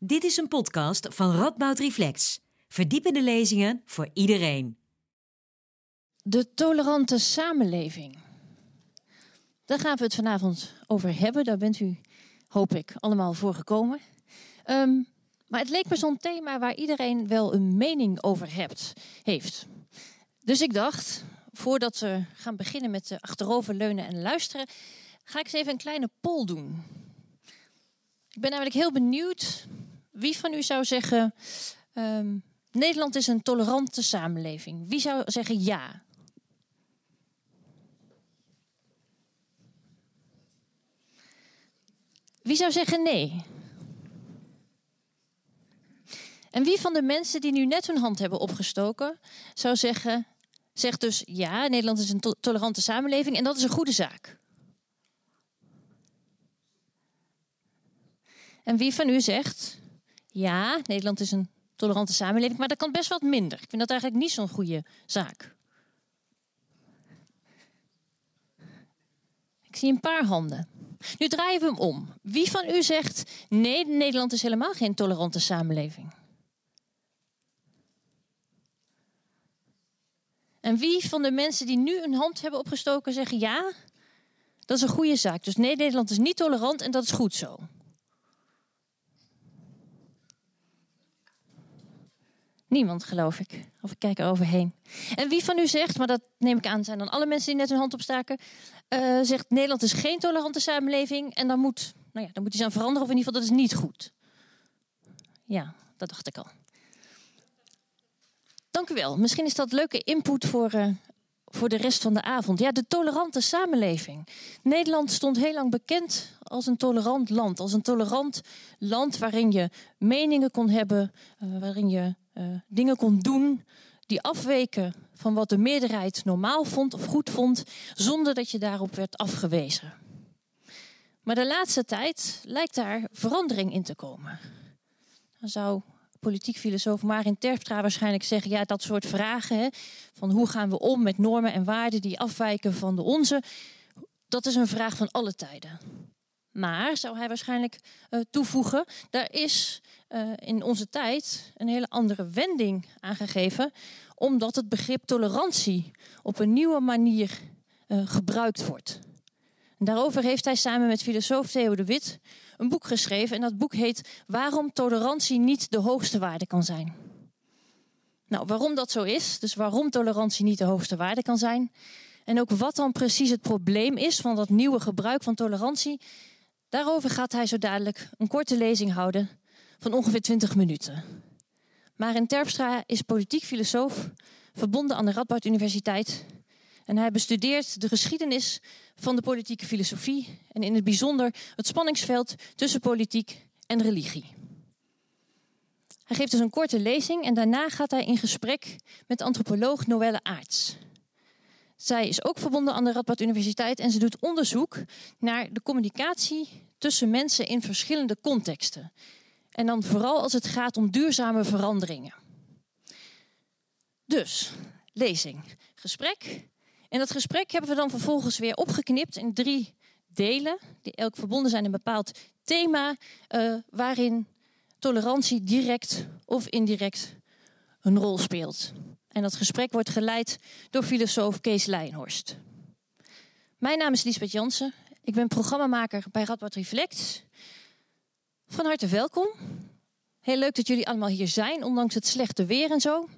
Dit is een podcast van Radboud Reflex. Verdiepende lezingen voor iedereen. De tolerante samenleving. Daar gaan we het vanavond over hebben. Daar bent u, hoop ik, allemaal voor gekomen. Um, maar het leek me zo'n thema waar iedereen wel een mening over hebt, heeft. Dus ik dacht, voordat we gaan beginnen met achteroverleunen en luisteren, ga ik eens even een kleine poll doen. Ik ben namelijk heel benieuwd wie van u zou zeggen: um, Nederland is een tolerante samenleving. Wie zou zeggen ja? Wie zou zeggen nee? En wie van de mensen die nu net hun hand hebben opgestoken, zou zeggen, zegt dus ja, Nederland is een tolerante samenleving en dat is een goede zaak. En wie van u zegt, ja, Nederland is een tolerante samenleving, maar dat kan best wat minder. Ik vind dat eigenlijk niet zo'n goede zaak. Ik zie een paar handen. Nu draaien we hem om. Wie van u zegt, nee, Nederland is helemaal geen tolerante samenleving? En wie van de mensen die nu een hand hebben opgestoken zeggen ja, dat is een goede zaak. Dus nee, Nederland is niet tolerant en dat is goed zo. Niemand, geloof ik. Of ik kijk er overheen. En wie van u zegt, maar dat neem ik aan, zijn dan alle mensen die net hun hand opstaken, uh, zegt Nederland is geen tolerante samenleving en dan moet, nou ja, dan moet iets aan veranderen of in ieder geval dat is niet goed. Ja, dat dacht ik al. Dank u wel. Misschien is dat leuke input voor, uh, voor de rest van de avond. Ja, de tolerante samenleving. Nederland stond heel lang bekend als een tolerant land. Als een tolerant land waarin je meningen kon hebben, uh, waarin je uh, dingen kon doen die afweken van wat de meerderheid normaal vond of goed vond, zonder dat je daarop werd afgewezen. Maar de laatste tijd lijkt daar verandering in te komen. Dan zou politiek filosoof Marin Terpstra waarschijnlijk zeggen: ja, dat soort vragen, van hoe gaan we om met normen en waarden die afwijken van de onze, dat is een vraag van alle tijden. Maar, zou hij waarschijnlijk uh, toevoegen, daar is uh, in onze tijd een hele andere wending aangegeven, omdat het begrip tolerantie op een nieuwe manier uh, gebruikt wordt. En daarover heeft hij samen met filosoof Theo de Wit een boek geschreven. En dat boek heet Waarom tolerantie niet de hoogste waarde kan zijn. Nou, waarom dat zo is, dus waarom tolerantie niet de hoogste waarde kan zijn. En ook wat dan precies het probleem is van dat nieuwe gebruik van tolerantie. Daarover gaat hij zo dadelijk een korte lezing houden van ongeveer 20 minuten. Marin Terpstra is politiek filosoof, verbonden aan de Radboud Universiteit en hij bestudeert de geschiedenis van de politieke filosofie en in het bijzonder het spanningsveld tussen politiek en religie. Hij geeft dus een korte lezing en daarna gaat hij in gesprek met antropoloog Noelle Aarts. Zij is ook verbonden aan de Radboud Universiteit en ze doet onderzoek naar de communicatie tussen mensen in verschillende contexten. En dan vooral als het gaat om duurzame veranderingen. Dus, lezing, gesprek, en dat gesprek hebben we dan vervolgens weer opgeknipt in drie delen, die elk verbonden zijn in een bepaald thema, uh, waarin tolerantie direct of indirect een rol speelt. En dat gesprek wordt geleid door filosoof Kees Leijenhorst. Mijn naam is Lisbeth Jansen. Ik ben programmamaker bij Radboud Reflect. Van harte welkom. Heel leuk dat jullie allemaal hier zijn, ondanks het slechte weer en zo.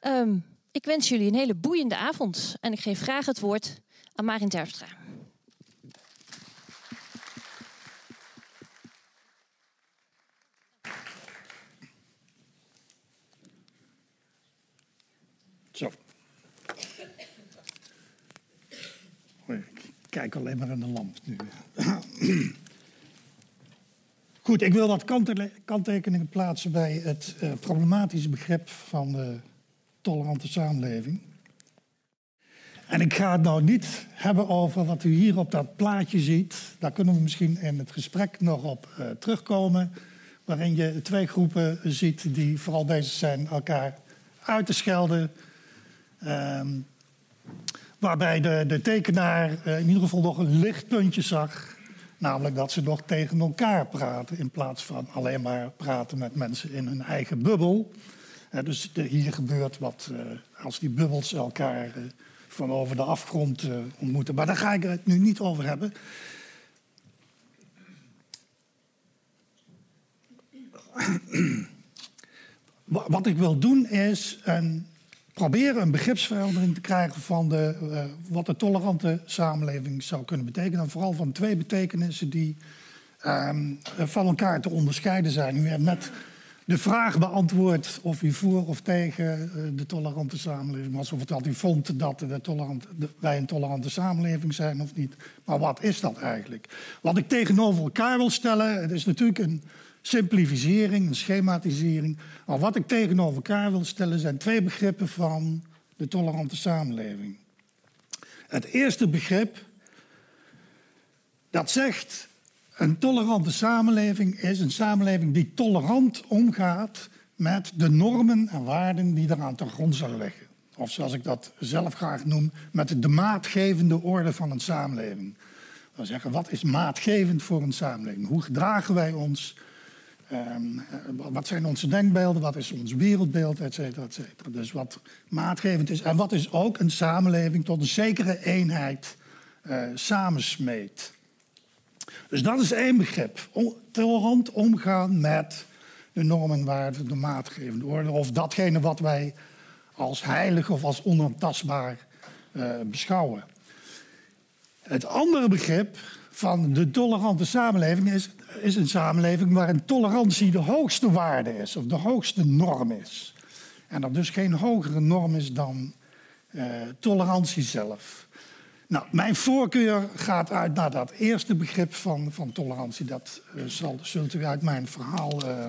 Um, ik wens jullie een hele boeiende avond en ik geef graag het woord aan Marin Terpstra. Zo. Ik kijk alleen maar aan de lamp nu. Goed, ik wil wat kanttekeningen plaatsen bij het uh, problematische begrip van de tolerante samenleving. En ik ga het nou niet hebben over wat u hier op dat plaatje ziet. Daar kunnen we misschien in het gesprek nog op uh, terugkomen. Waarin je twee groepen ziet die vooral bezig zijn elkaar uit te schelden. Uh, waarbij de, de tekenaar uh, in ieder geval nog een lichtpuntje zag. Namelijk dat ze nog tegen elkaar praten in plaats van alleen maar praten met mensen in hun eigen bubbel. dus hier gebeurt wat uh, als die bubbels elkaar van over de afgrond ontmoeten. Maar daar ga ik het nu niet over hebben. Wat ik wil doen is een, proberen een begripsverandering te krijgen van de, uh, wat de tolerante samenleving zou kunnen betekenen. En vooral van twee betekenissen die um, van elkaar te onderscheiden zijn. U hebt net de vraag beantwoord of u voor of tegen uh, de tolerante samenleving was. Of dat u vond dat wij een tolerante samenleving zijn of niet. Maar wat is dat eigenlijk? Wat ik tegenover elkaar wil stellen, het is natuurlijk een simplificering, een schematisering. Maar wat ik tegenover elkaar wil stellen zijn twee begrippen van de tolerante samenleving. Het eerste begrip, dat zegt een tolerante samenleving is een samenleving die tolerant omgaat met de normen en waarden die eraan grond zullen liggen. Of zoals ik dat zelf graag noem, met de maatgevende orde van een samenleving. We zeggen, wat is maatgevend voor een samenleving? Hoe gedragen wij ons? Um, wat zijn onze denkbeelden, wat is ons wereldbeeld, et cetera, et cetera. Dus wat maatgevend is. En wat is ook een samenleving tot een zekere eenheid uh, samensmeet. Dus dat is één begrip. Tolerant omgaan met de normen, waarden, de maatgevende orde. Of datgene wat wij als heilig of als onaantastbaar uh, beschouwen. Het andere begrip van de tolerante samenleving is, is een samenleving waarin tolerantie de hoogste waarde is, of de hoogste norm is. En er dus geen hogere norm is dan uh, tolerantie zelf. Nou, mijn voorkeur gaat uit naar dat eerste begrip van, van tolerantie. Dat uh, zal, zult u uit mijn verhaal uh,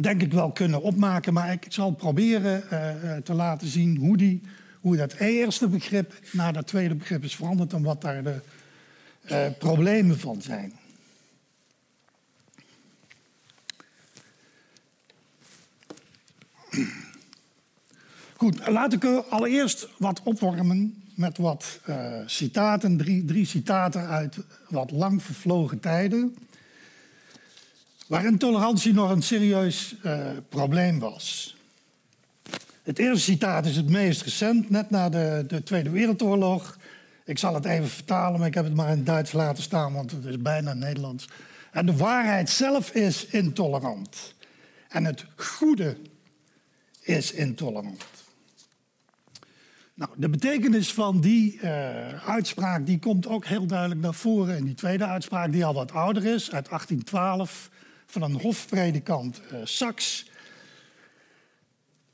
denk ik wel kunnen opmaken. Maar ik zal proberen uh, te laten zien hoe, die, hoe dat eerste begrip naar dat tweede begrip is veranderd en wat daar de problemen van zijn. Goed, laat ik allereerst wat opwarmen met wat uh, citaten, drie, drie citaten uit wat lang vervlogen tijden, waarin tolerantie nog een serieus uh, probleem was. Het eerste citaat is het meest recent, net na de, de Tweede Wereldoorlog. Ik zal het even vertalen, maar ik heb het maar in Duits laten staan, want het is bijna Nederlands. En de waarheid zelf is intolerant. En het goede is intolerant. Nou, de betekenis van die uh, uitspraak die komt ook heel duidelijk naar voren in die tweede uitspraak, die al wat ouder is, uit 1812, van een hofpredikant uh, Sachs.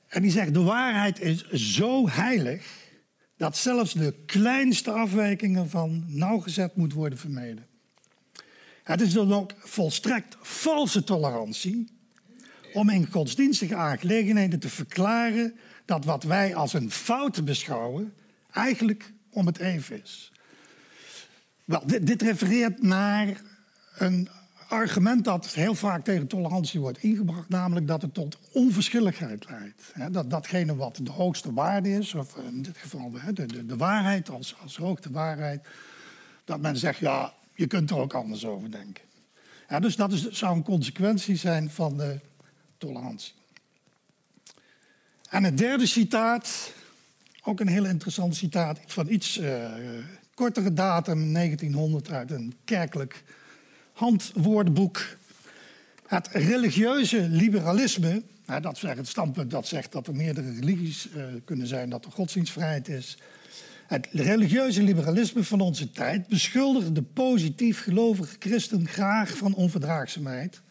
En die zegt: De waarheid is zo heilig dat zelfs de kleinste afwijkingen van nauwgezet moet worden vermeden. Het is dan ook volstrekt valse tolerantie om in godsdienstige aangelegenheden te verklaren dat wat wij als een fout beschouwen eigenlijk om het even is. Wel, dit, refereert naar een argument dat heel vaak tegen tolerantie wordt ingebracht, namelijk dat het tot onverschilligheid leidt. dat datgene wat de hoogste waarde is, of in dit geval de, de, de waarheid als, als hoogste waarheid, dat men zegt, ja, je kunt er ook anders over denken. dus dat is, zou een consequentie zijn van de tolerantie. En het derde citaat, ook een heel interessant citaat van iets uh, kortere datum, 1900, uit een kerkelijk handwoordenboek. Het religieuze liberalisme, nou, dat is het standpunt dat zegt dat er meerdere religies uh, kunnen zijn, dat er godsdienstvrijheid is. Het religieuze liberalisme van onze tijd beschuldigt de positief gelovige christen graag van onverdraagzaamheid,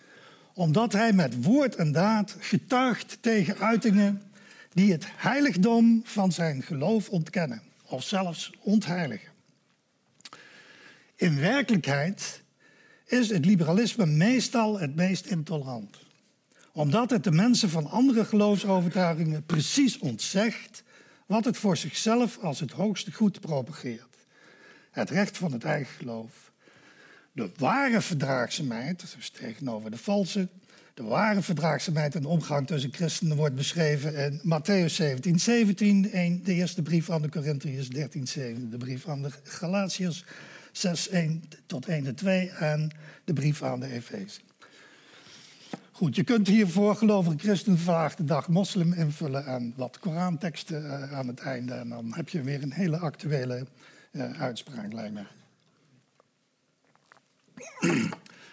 omdat hij met woord en daad getuigt tegen uitingen die het heiligdom van zijn geloof ontkennen of zelfs ontheiligen. In werkelijkheid is het liberalisme meestal het meest intolerant. Omdat het de mensen van andere geloofsovertuigingen precies ontzegt wat het voor zichzelf als het hoogste goed propageert. Het recht van het eigen geloof. De ware verdraagzaamheid, dus tegenover de valse, de ware verdraagzaamheid en omgang tussen christenen wordt beschreven in Matthäus 17, 17, de eerste brief aan de Corinthiërs, 13, 7, de brief aan de Galatiërs, 6, 1 tot 1 en 2 en de brief aan de Efeze. Goed, je kunt hiervoor gelovige christen vandaag de dag moslim invullen en wat Koranteksten uh, aan het einde. En dan heb je weer een hele actuele uh, uitspraak, lijkt.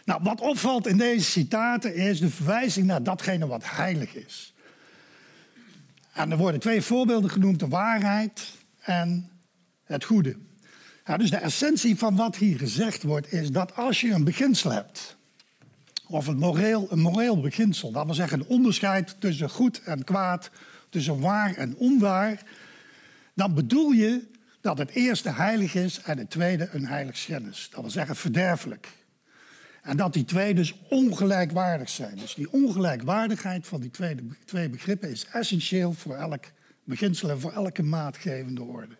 Nou, wat opvalt in deze citaten is de verwijzing naar datgene wat heilig is. En er worden twee voorbeelden genoemd, de waarheid en het goede. Ja, dus de essentie van wat hier gezegd wordt is dat als je een beginsel hebt, of een moreel, een moreel beginsel, dat wil zeggen een onderscheid tussen goed en kwaad, tussen waar en onwaar, dan bedoel je dat het eerste heilig is en het tweede een heilig schennis. Dat wil zeggen verderfelijk. En dat die twee dus ongelijkwaardig zijn. Dus die ongelijkwaardigheid van die twee, twee begrippen is essentieel voor elk beginsel en voor elke maatgevende orde.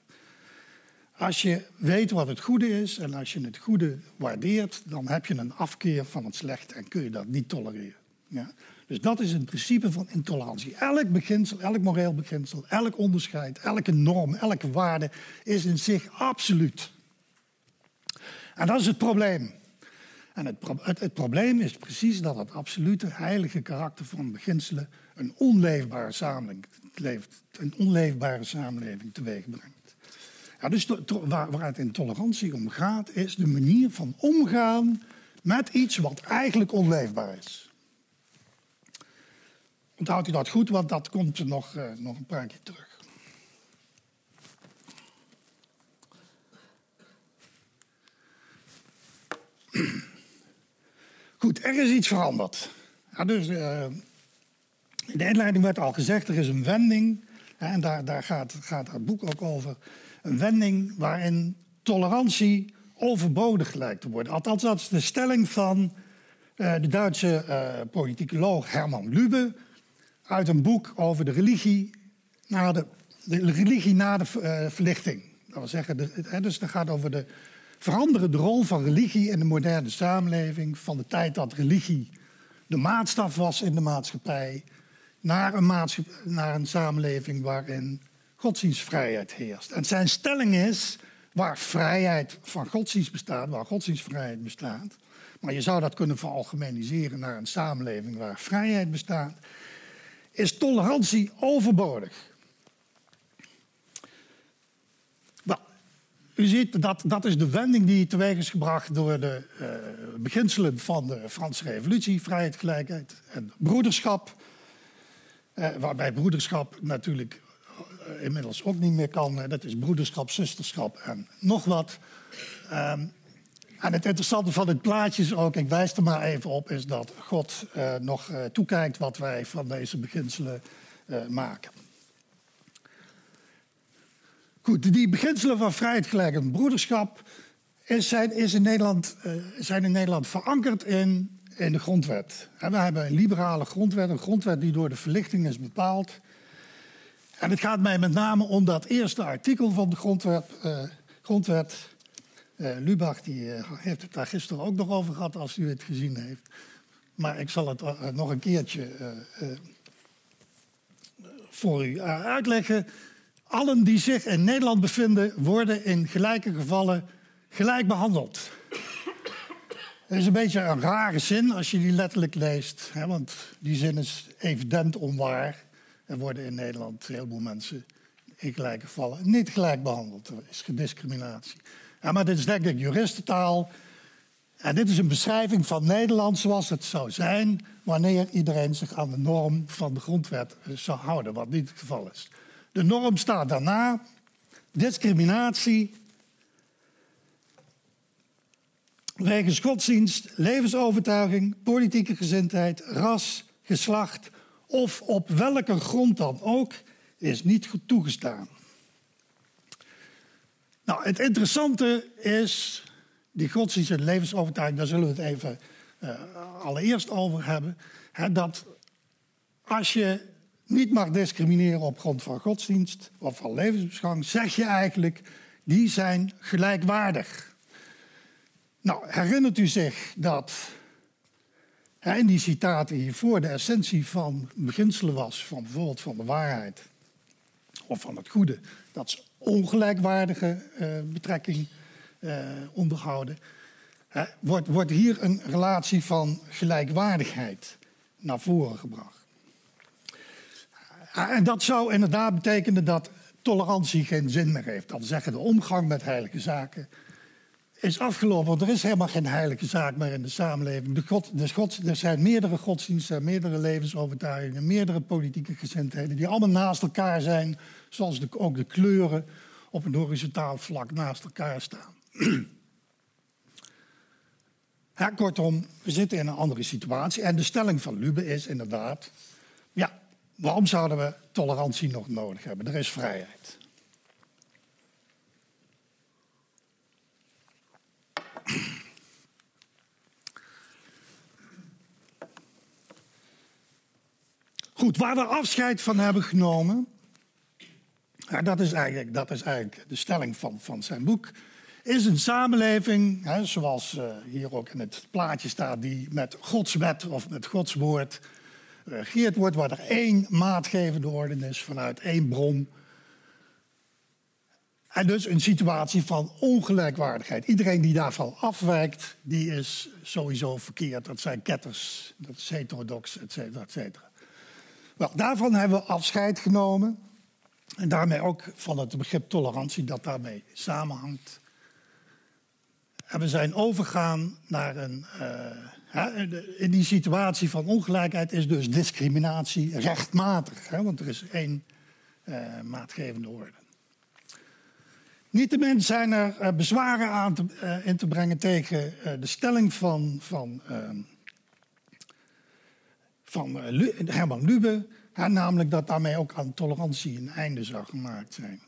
Als je weet wat het goede is en als je het goede waardeert, dan heb je een afkeer van het slechte en kun je dat niet tolereren. Ja? Dus dat is een principe van intolerantie. Elk beginsel, elk moreel beginsel, elk onderscheid, elke norm, elke waarde is in zich absoluut. En dat is het probleem. En het, probleem is precies dat het absolute heilige karakter van beginselen een onleefbare samenleving, een onleefbare samenleving teweeg brengt. Ja, dus waar, waar het in tolerantie om gaat, is de manier van omgaan met iets wat eigenlijk onleefbaar is. Onthoudt u dat goed, want dat komt nog, uh, nog een paar keer terug. Goed, er is iets veranderd. Ja, dus, uh, in de inleiding werd al gezegd, er is een wending, en daar, daar gaat, gaat het boek ook over. Een wending waarin tolerantie overbodig lijkt te worden. Althans, dat is de stelling van uh, de Duitse uh, politicoloog Herman Lübe uit een boek over de religie na de, religie na de verlichting. Dat wil zeggen, de, dus het gaat over de veranderen de rol van religie in de moderne samenleving. Van de tijd dat religie de maatstaf was in de maatschappij. Naar een, naar een samenleving waarin godsdienstvrijheid heerst. En zijn stelling is, waar vrijheid van godsdienst bestaat, waar godsdienstvrijheid bestaat. Maar je zou dat kunnen veralgemeniseren naar een samenleving waar vrijheid bestaat. Is tolerantie overbodig. U ziet, dat, dat is de wending die teweeg is gebracht door de uh, beginselen van de Franse Revolutie, vrijheid, gelijkheid en broederschap. Uh, waarbij broederschap natuurlijk uh, inmiddels ook niet meer kan. dat is broederschap, zusterschap en nog wat. Um, en het interessante van het plaatje is ook, ik wijs er maar even op, is dat God nog toekijkt wat wij van deze beginselen maken. Goed, die beginselen van vrijheid, gelijkheid en broederschap zijn, in Nederland, zijn in Nederland verankerd in, in de grondwet. En we hebben een liberale grondwet, een grondwet die door de verlichting is bepaald. En het gaat mij met name om dat eerste artikel van de grondwet. Grondwet. Uh, Lubach die, heeft het daar gisteren ook nog over gehad, als u het gezien heeft. Maar ik zal het nog een keertje voor u uitleggen. Allen die zich in Nederland bevinden, worden in gelijke gevallen gelijk behandeld. Dat is een beetje een rare zin als je die letterlijk leest, hè, want die zin is evident onwaar. Er worden in Nederland een heleboel mensen in gelijke gevallen niet gelijk behandeld. Er is gediscriminatie. Ja, maar dit is denk ik juristentaal. En dit is een beschrijving van Nederland zoals het zou zijn wanneer iedereen zich aan de norm van de grondwet zou houden, wat niet het geval is. De norm staat daarna. Discriminatie. Wegens godsdienst, levensovertuiging, politieke gezindheid, ras, geslacht of op welke grond dan ook is niet toegestaan. Nou, het interessante is, die godsdienst en levensovertuiging, daar zullen we het even uh, allereerst over hebben. Hè, dat als je niet mag discrimineren op grond van godsdienst of van levensbeschouwing, zeg je eigenlijk, die zijn gelijkwaardig. Nou, herinnert u zich dat in die citaten hiervoor de essentie van beginselen was, van bijvoorbeeld van de waarheid of van het goede, dat ze ongelijkwaardige uh, betrekking uh, onderhouden, wordt, wordt hier een relatie van gelijkwaardigheid naar voren gebracht. En dat zou inderdaad betekenen dat tolerantie geen zin meer heeft. Dat zeggen de omgang met heilige zaken is afgelopen. Want er is helemaal geen heilige zaak meer in de samenleving. De God, de God, er zijn meerdere godsdiensten, meerdere levensovertuigingen, meerdere politieke gezindheden die allemaal naast elkaar zijn, zoals ook de kleuren op een horizontaal vlak naast elkaar staan. Kortom, we zitten in een andere situatie. En de stelling van Lube is inderdaad: ja, waarom zouden we tolerantie nog nodig hebben? Er is vrijheid. Goed, waar we afscheid van hebben genomen, ja, dat, is eigenlijk, dat is eigenlijk de stelling van, van zijn boek, is een samenleving, hè, zoals uh, hier ook in het plaatje staat, die met Gods wet of met Gods woord geregeerd wordt, waar er één maatgevende orde is vanuit één bron. En dus een situatie van ongelijkwaardigheid. Iedereen die daarvan afwijkt, die is sowieso verkeerd. Dat zijn ketters, dat is heterodox, et cetera, et cetera. Wel, daarvan hebben we afscheid genomen. En daarmee ook van het begrip tolerantie dat daarmee samenhangt. En we zijn overgegaan naar een. Uh, in die situatie van ongelijkheid is dus discriminatie rechtmatig, hè, want er is één uh, maatgevende orde. Niettemin zijn er uh, bezwaren aan in te brengen tegen de stelling van, van van eh, Herman Lube, namelijk dat daarmee ook aan tolerantie een einde zou gemaakt zijn.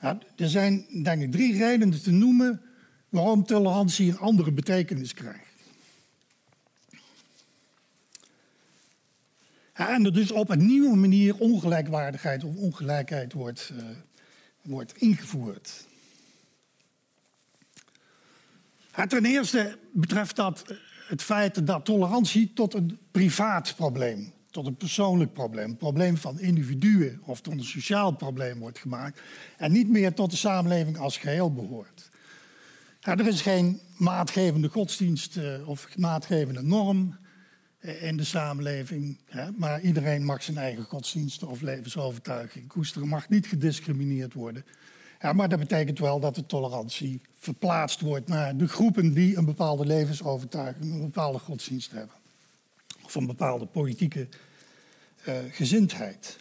Ja, er zijn denk ik drie redenen te noemen waarom tolerantie een andere betekenis krijgt. Ja, en er dus op een nieuwe manier ongelijkwaardigheid of ongelijkheid wordt, uh, wordt ingevoerd. Ten eerste betreft dat het feit dat tolerantie tot een privaat probleem, tot een persoonlijk probleem, een probleem van individuen of tot een sociaal probleem wordt gemaakt en niet meer tot de samenleving als geheel behoort. er is geen maatgevende godsdienst eh, of maatgevende norm eh, in de samenleving, maar iedereen mag zijn eigen godsdiensten of levensovertuiging koesteren, mag niet gediscrimineerd worden. Ja, maar dat betekent wel dat de tolerantie verplaatst wordt naar de groepen die een bepaalde levensovertuiging, een bepaalde godsdienst hebben. Een bepaalde politieke uh, gezindheid.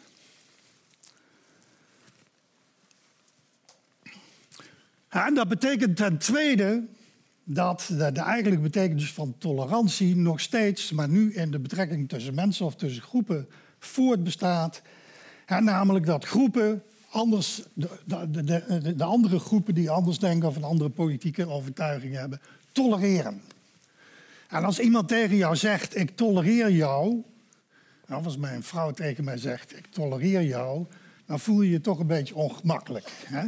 En dat betekent ten tweede dat de, eigenlijke betekenis van tolerantie nog steeds, maar nu in de betrekking tussen mensen of tussen groepen, voortbestaat. Namelijk dat groepen anders, de, de, de, de, andere groepen die anders denken of een andere politieke overtuiging hebben, tolereren. En als iemand tegen jou zegt, ik tolereer jou, nou, als mijn vrouw tegen mij zegt, ik tolereer jou, dan voel je je toch een beetje ongemakkelijk. Hè?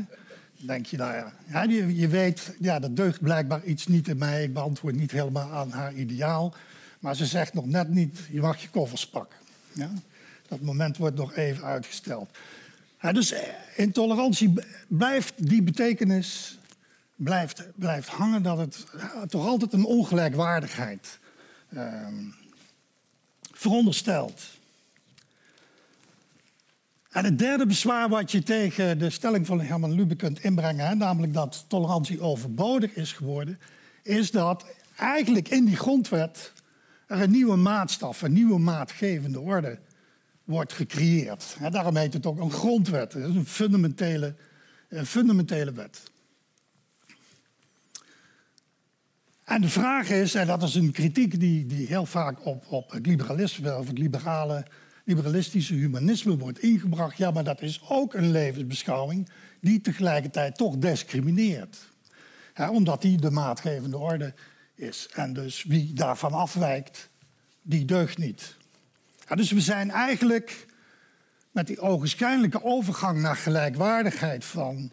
Denk je, nou ja, ja je, je, weet, ja, dat deugt blijkbaar iets niet in mij, ik beantwoord niet helemaal aan haar ideaal. Maar ze zegt nog net niet, je mag je koffers pakken. Ja? Dat moment wordt nog even uitgesteld. Ja, dus eh, intolerantie blijft die betekenis blijft, blijft hangen dat het toch altijd een ongelijkwaardigheid uh, veronderstelt. En het derde bezwaar wat je tegen de stelling van Herman Lube kunt inbrengen, namelijk dat tolerantie overbodig is geworden, is dat eigenlijk in die grondwet er een nieuwe maatstaf, een nieuwe maatgevende orde wordt gecreëerd. daarom heet het ook een grondwet. Is een fundamentele, een fundamentele wet. En de vraag is, en dat is een kritiek die, die heel vaak op, op het liberalisme of het liberale, liberalistische humanisme wordt ingebracht. Ja, maar dat is ook een levensbeschouwing die tegelijkertijd toch discrimineert. omdat die de maatgevende orde is. En dus wie daarvan afwijkt, die deugt niet dus we zijn eigenlijk met die ogenschijnlijke overgang naar gelijkwaardigheid van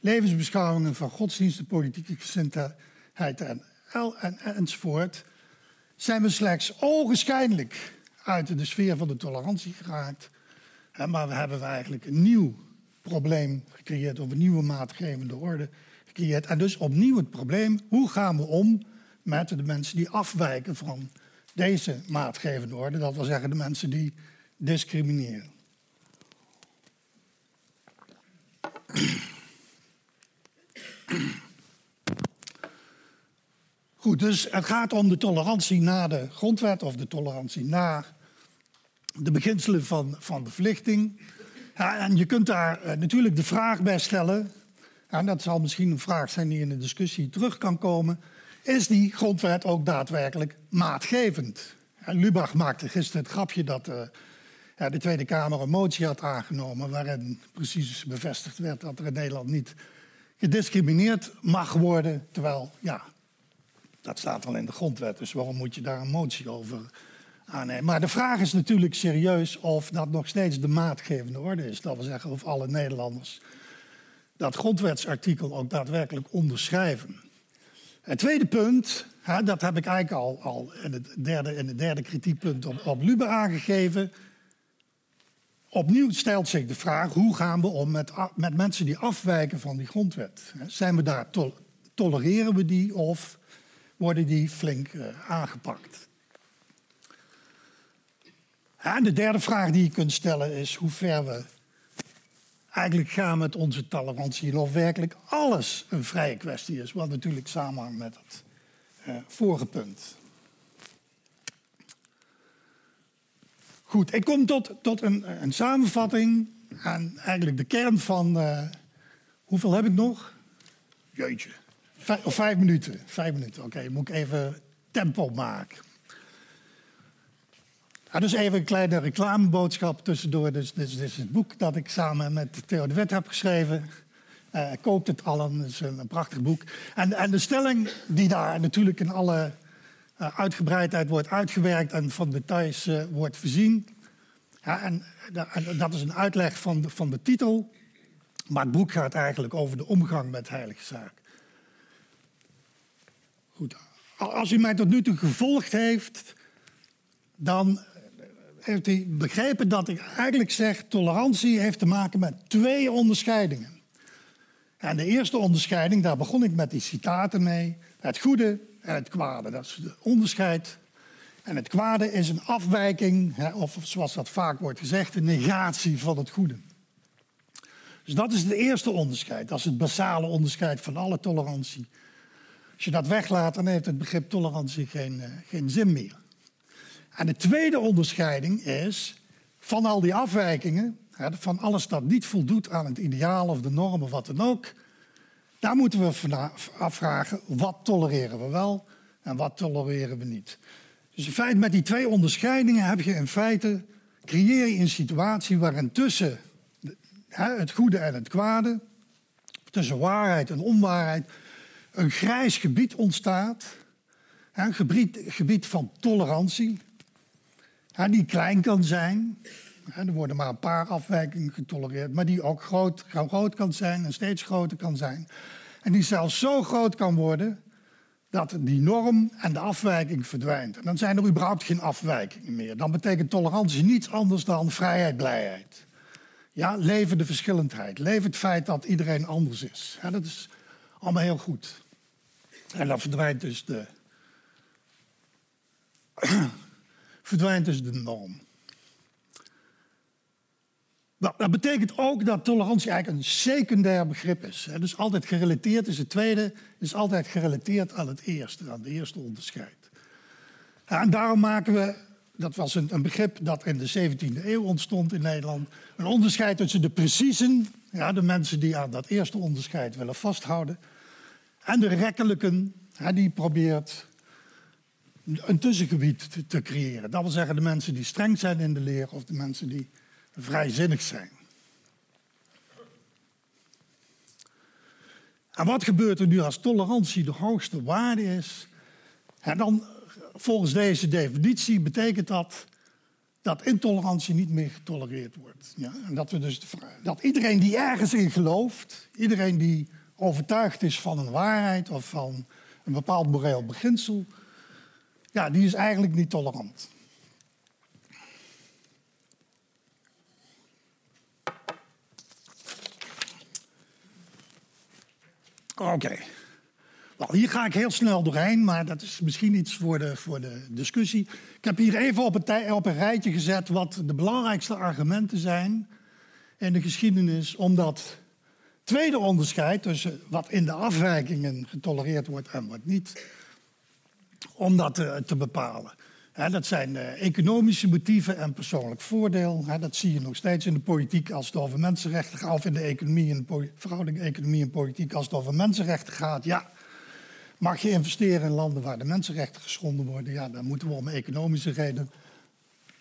levensbeschouwingen, van godsdiensten, politieke gezindheid en, en, enzovoort, zijn we slechts ogenschijnlijk uit de sfeer van de tolerantie geraakt. Maar we hebben eigenlijk een nieuw probleem gecreëerd, of een nieuwe maatgevende orde gecreëerd. En dus opnieuw het probleem, hoe gaan we om met de mensen die afwijken van deze maatgevende orde? Dat wil zeggen de mensen die discrimineren. Goed, dus het gaat om de tolerantie na de grondwet of de tolerantie na de beginselen van, van de verlichting. Ja, en je kunt daar eh, natuurlijk de vraag bij stellen, en dat zal misschien een vraag zijn die in de discussie terug kan komen, is die grondwet ook daadwerkelijk maatgevend? En Lubach maakte gisteren het grapje dat ja, de Tweede Kamer een motie had aangenomen waarin precies bevestigd werd dat er in Nederland niet gediscrimineerd mag worden, terwijl ja, dat staat al in de grondwet, dus waarom moet je daar een motie over aannemen? Maar de vraag is natuurlijk serieus of dat nog steeds de maatgevende orde is. Dat wil zeggen of alle Nederlanders dat grondwetsartikel ook daadwerkelijk onderschrijven. Het tweede punt, hè, dat heb ik eigenlijk al, al in, het derde, in het derde kritiekpunt op, op Lube aangegeven. Opnieuw stelt zich de vraag: hoe gaan we om met, met mensen die afwijken van die grondwet? Zijn we daar, tolereren we die of worden die flink uh, aangepakt. En de derde vraag die je kunt stellen is hoe ver we eigenlijk gaan met onze tolerantie en of werkelijk alles een vrije kwestie is, wat natuurlijk samenhangt met het uh, vorige punt. Goed, ik kom tot, tot een, een samenvatting en eigenlijk de kern van. Uh, hoeveel heb ik nog? Jeetje. Vijf, of vijf minuten. Vijf minuten, oké. moet ik even tempo maken. Ja, dus even een kleine reclameboodschap tussendoor. Dus, dit is het boek dat ik samen met Theo de Wet heb geschreven. Uh, koopt het allen, het is een, prachtig boek. En, en, de stelling die daar natuurlijk in alle uh, uitgebreidheid wordt uitgewerkt en van details uh, wordt voorzien. Ja, en, dat is een uitleg van de, van de titel. Maar het boek gaat eigenlijk over de omgang met heilige zaak. Goed. Als u mij tot nu toe gevolgd heeft, dan heeft u begrepen dat ik eigenlijk zeg: tolerantie heeft te maken met twee onderscheidingen. En de eerste onderscheiding, daar begon ik met die citaten mee: het goede en het kwade. Dat is het onderscheid. En het kwade is een afwijking, of zoals dat vaak wordt gezegd, een negatie van het goede. Dus dat is het eerste onderscheid. Dat is het basale onderscheid van alle tolerantie. Als je dat weglaat, dan heeft het begrip tolerantie geen, uh, geen zin meer. En de tweede onderscheiding is van al die afwijkingen, van alles dat niet voldoet aan het ideaal of de norm of wat dan ook, daar moeten we afvragen wat tolereren we wel en wat tolereren we niet. Dus in feite met die twee onderscheidingen heb je in feite creëer je een situatie waarin tussen het goede en het kwade, tussen waarheid en onwaarheid, een grijs gebied ontstaat. Een gebied, gebied van tolerantie, die klein kan zijn. Er worden maar een paar afwijkingen getolereerd, maar die ook groot, groot kan zijn en steeds groter kan zijn. En die zelfs zo groot kan worden dat die norm en de afwijking verdwijnt. Dan zijn er überhaupt geen afwijkingen meer. Dan betekent tolerantie niets anders dan vrijheid, blijheid. Ja, leven de verschillendheid. Leven het feit dat iedereen anders is. Dat is allemaal heel goed. En dan verdwijnt dus de. verdwijnt dus de norm. Nou, dat betekent ook dat tolerantie eigenlijk een secundair begrip is. Dus altijd gerelateerd is het tweede, is altijd gerelateerd aan het eerste, aan de eerste onderscheid. En daarom maken we, dat was een, een begrip dat in de 17e eeuw ontstond in Nederland, een onderscheid tussen de preciezen, ja, de mensen die aan dat eerste onderscheid willen vasthouden, en de rekkelijken, die probeert een tussengebied te, creëren. Dat wil zeggen de mensen die streng zijn in de leer of de mensen die vrijzinnig zijn. En wat gebeurt er nu als tolerantie de hoogste waarde is? En dan, volgens deze definitie, betekent dat dat intolerantie niet meer getolereerd wordt. Ja? En dat, we dus, dat iedereen die ergens in gelooft, iedereen die overtuigd is van een waarheid of van een bepaald moreel beginsel, ja, die is eigenlijk niet tolerant. Oké. Nou, hier ga ik heel snel doorheen, maar dat is misschien iets voor de, voor de discussie. Ik heb hier even op een, op een rijtje gezet wat de belangrijkste argumenten zijn in de geschiedenis om dat tweede onderscheid tussen wat in de afwijkingen getolereerd wordt en wat niet, om dat te, bepalen. dat zijn uh, economische motieven en persoonlijk voordeel. dat zie je nog steeds in de politiek als het over mensenrechten gaat, of in de economie en verhouding economie en politiek als het over mensenrechten gaat. Ja, mag je investeren in landen waar de mensenrechten geschonden worden? Ja, dan moeten we om economische redenen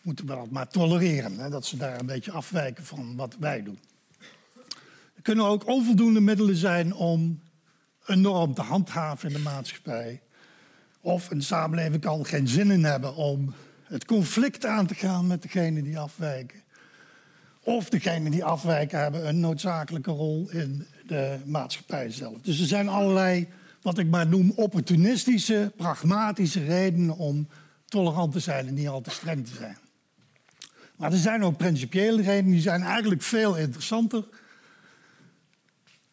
moeten we dat maar tolereren. dat ze daar een beetje afwijken van wat wij doen. Kunnen ook onvoldoende middelen zijn om een norm te handhaven in de maatschappij. Of een samenleving kan geen zin in hebben om het conflict aan te gaan met degenen die afwijken. Of degenen die afwijken hebben een noodzakelijke rol in de maatschappij zelf. Dus er zijn allerlei, wat ik maar noem, opportunistische, pragmatische redenen om tolerant te zijn en niet al te streng te zijn. Maar er zijn ook principiële redenen, die zijn eigenlijk veel interessanter.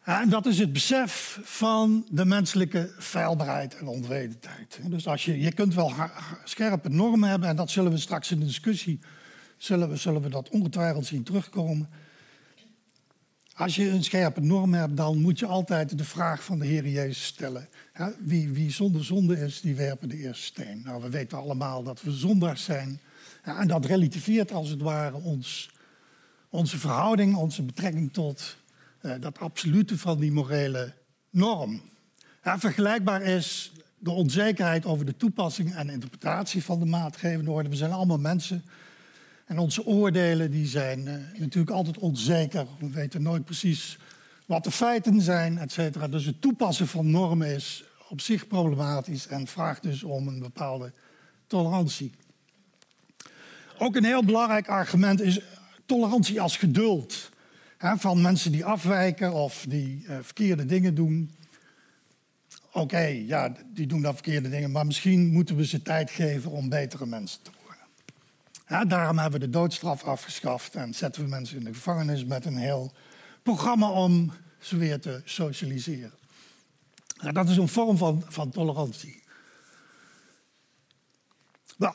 En dat is het besef van de menselijke feilbaarheid en onwetendheid. Dus als je, je kunt wel scherpe normen hebben, en dat zullen we straks in de discussie, zullen we, zullen we dat ongetwijfeld zien terugkomen. Als je een scherpe norm hebt, dan moet je altijd de vraag van de Heer Jezus stellen. Wie, wie zonder zonde is, die werpen de eerste steen. Nou, we weten allemaal dat we zondaars zijn. en dat relativeert als het ware ons, onze verhouding, onze betrekking tot dat absolute van die morele norm. Vergelijkbaar is de onzekerheid over de toepassing en interpretatie van de maatgevende orde. We zijn allemaal mensen. En onze oordelen die zijn uh, natuurlijk altijd onzeker. We weten nooit precies wat de feiten zijn, et cetera. Dus het toepassen van normen is op zich problematisch en vraagt dus om een bepaalde tolerantie. Ook een heel belangrijk argument is tolerantie als geduld van mensen die afwijken of die uh, verkeerde dingen doen. Oké, ja, die doen dan verkeerde dingen, maar misschien moeten we ze tijd geven om betere mensen te worden. Daarom hebben we de doodstraf afgeschaft en zetten we mensen in de gevangenis met een heel programma om ze weer te socialiseren. Dat is een vorm van, van tolerantie.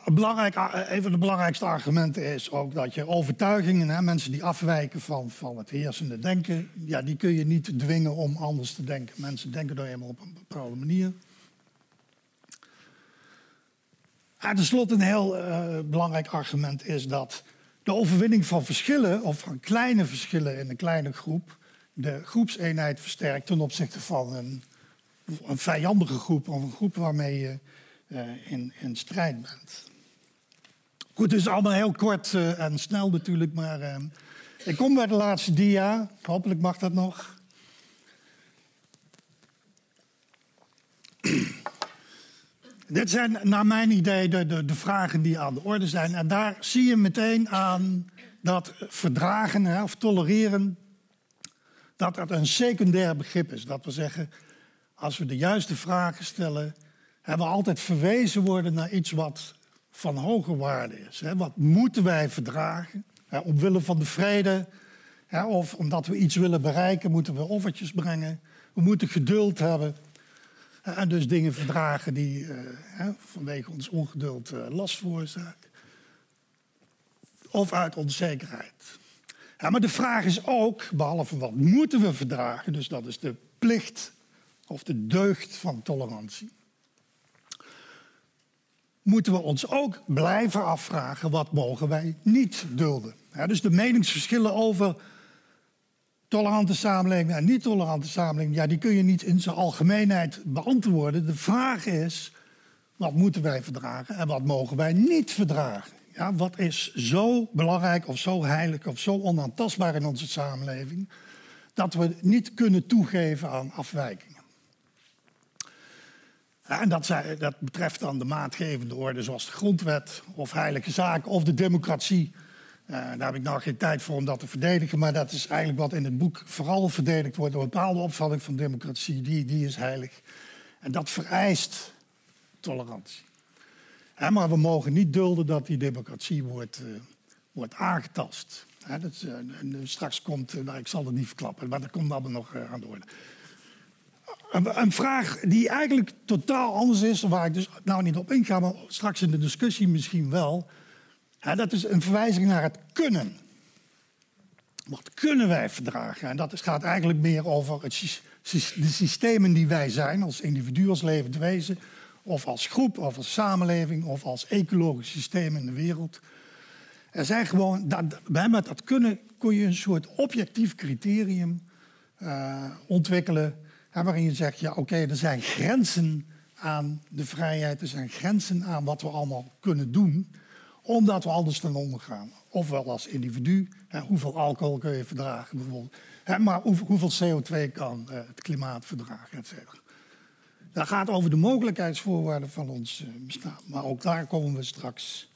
Belangrijk, eh, een van de belangrijkste argumenten is ook dat je overtuigingen, hè, mensen die afwijken van, van het heersende denken, ja, die kun je niet dwingen om anders te denken. Mensen denken nou eenmaal op een bepaalde manier. En tenslotte een heel uh, belangrijk argument is dat de overwinning van verschillen, of van kleine verschillen in een kleine groep, de groepseenheid versterkt ten opzichte van een, een vijandige groep of een groep waarmee je uh, in, in strijd bent. Goed, is allemaal heel kort uh, en snel natuurlijk, maar uh, ik kom bij de laatste dia. Hopelijk mag dat nog. Dit zijn naar mijn idee de, de, de, vragen die aan de orde zijn. En daar zie je meteen aan dat verdragen hè, of tolereren, dat dat een secundair begrip is. Dat we zeggen, als we de juiste vragen stellen, we altijd verwezen worden naar iets wat van hoge waarde is. Wat moeten wij verdragen? Omwille van de vrede, of omdat we iets willen bereiken, moeten we offertjes brengen. We moeten geduld hebben. En dus dingen verdragen die hè, vanwege ons ongeduld uh, last veroorzaken. Of uit onzekerheid. Maar de vraag is ook, behalve wat moeten we verdragen, dus dat is de plicht of de deugd van tolerantie moeten we ons ook blijven afvragen wat mogen wij niet dulden. Ja, dus de meningsverschillen over tolerante samenleving en niet-tolerante samenleving, ja, die kun je niet in zijn algemeenheid beantwoorden. De vraag is, wat moeten wij verdragen en wat mogen wij niet verdragen? Ja, wat is zo belangrijk of zo heilig of zo onaantastbaar in onze samenleving dat we niet kunnen toegeven aan afwijking? En dat, dat, betreft dan de maatgevende orde zoals de grondwet of heilige zaken of de democratie. Uh, daar heb ik nou geen tijd voor om dat te verdedigen, maar dat is eigenlijk wat in het boek vooral verdedigd wordt. Een bepaalde opvatting van democratie, die, die is heilig. En dat vereist tolerantie. maar we mogen niet dulden dat die democratie wordt, wordt aangetast. dat, straks komt, nou, ik zal het niet verklappen, maar dat komt allemaal nog aan de orde. Een, vraag die eigenlijk totaal anders is, waar ik dus nou niet op inga, maar straks in de discussie misschien wel. Dat is een verwijzing naar het kunnen. Wat kunnen wij verdragen? En dat gaat eigenlijk meer over het, de systemen die wij zijn, als individu, als levend wezen, of als groep, of als samenleving, of als ecologisch systeem in de wereld. Er zijn gewoon, dat, met dat kunnen kun je een soort objectief criterium uh, ontwikkelen. Waarin je zegt, ja oké, er zijn grenzen aan de vrijheid, er zijn grenzen aan wat we allemaal kunnen doen, omdat we anders ten onder gaan. Ofwel als individu, hè, hoeveel alcohol kun je verdragen bijvoorbeeld, hè, maar hoeveel CO2 kan uh, het klimaat verdragen, et cetera. Dat gaat over de mogelijkheidsvoorwaarden van ons uh, bestaan. Maar ook daar komen we straks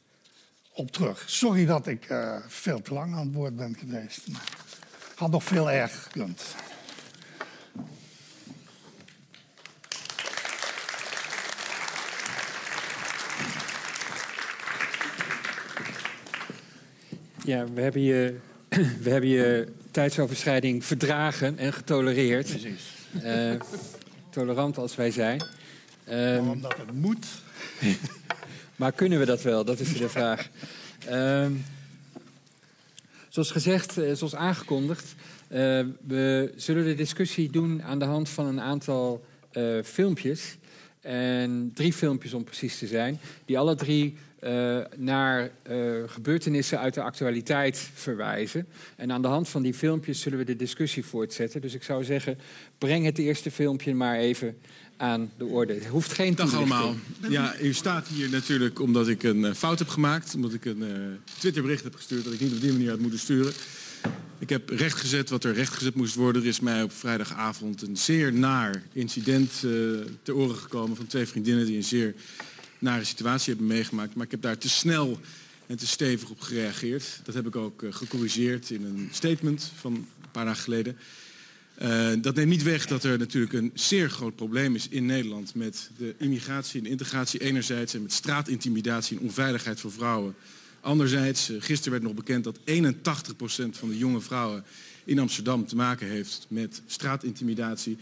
op terug. Sorry dat ik uh, veel te lang aan het woord ben geweest. Maar had nog veel erger gekund. Ja, we hebben je, we hebben je tijdsoverschrijding verdragen en getolereerd. Precies. Uh, tolerant als wij zijn. Um, Omdat het moet. maar kunnen we dat wel? Dat is de vraag. Um, zoals gezegd, eh, zoals aangekondigd, uh, we zullen de discussie doen aan de hand van een aantal uh, filmpjes. En drie filmpjes om precies te zijn, die alle drie uh, naar uh, gebeurtenissen uit de actualiteit verwijzen. En aan de hand van die filmpjes zullen we de discussie voortzetten. Dus ik zou zeggen, breng het eerste filmpje maar even aan de orde. Het hoeft geen Dag allemaal. Ja, u staat hier natuurlijk omdat ik een uh, fout heb gemaakt. Omdat ik een Twitterbericht heb gestuurd dat ik niet op die manier had moeten sturen. Ik heb rechtgezet wat er rechtgezet moest worden. Er is mij op vrijdagavond een zeer naar incident te oren gekomen van twee vriendinnen die een zeer nare situatie hebben meegemaakt. Maar ik heb daar te snel en te stevig op gereageerd. Dat heb ik ook uh, gecorrigeerd in een statement van een paar dagen geleden. Uh, dat neemt niet weg dat er natuurlijk een zeer groot probleem is in Nederland met de immigratie en integratie enerzijds en met straatintimidatie en onveiligheid voor vrouwen. Anderzijds, uh, gisteren werd nog bekend dat 81% van de jonge vrouwen in Amsterdam te maken heeft met straatintimidatie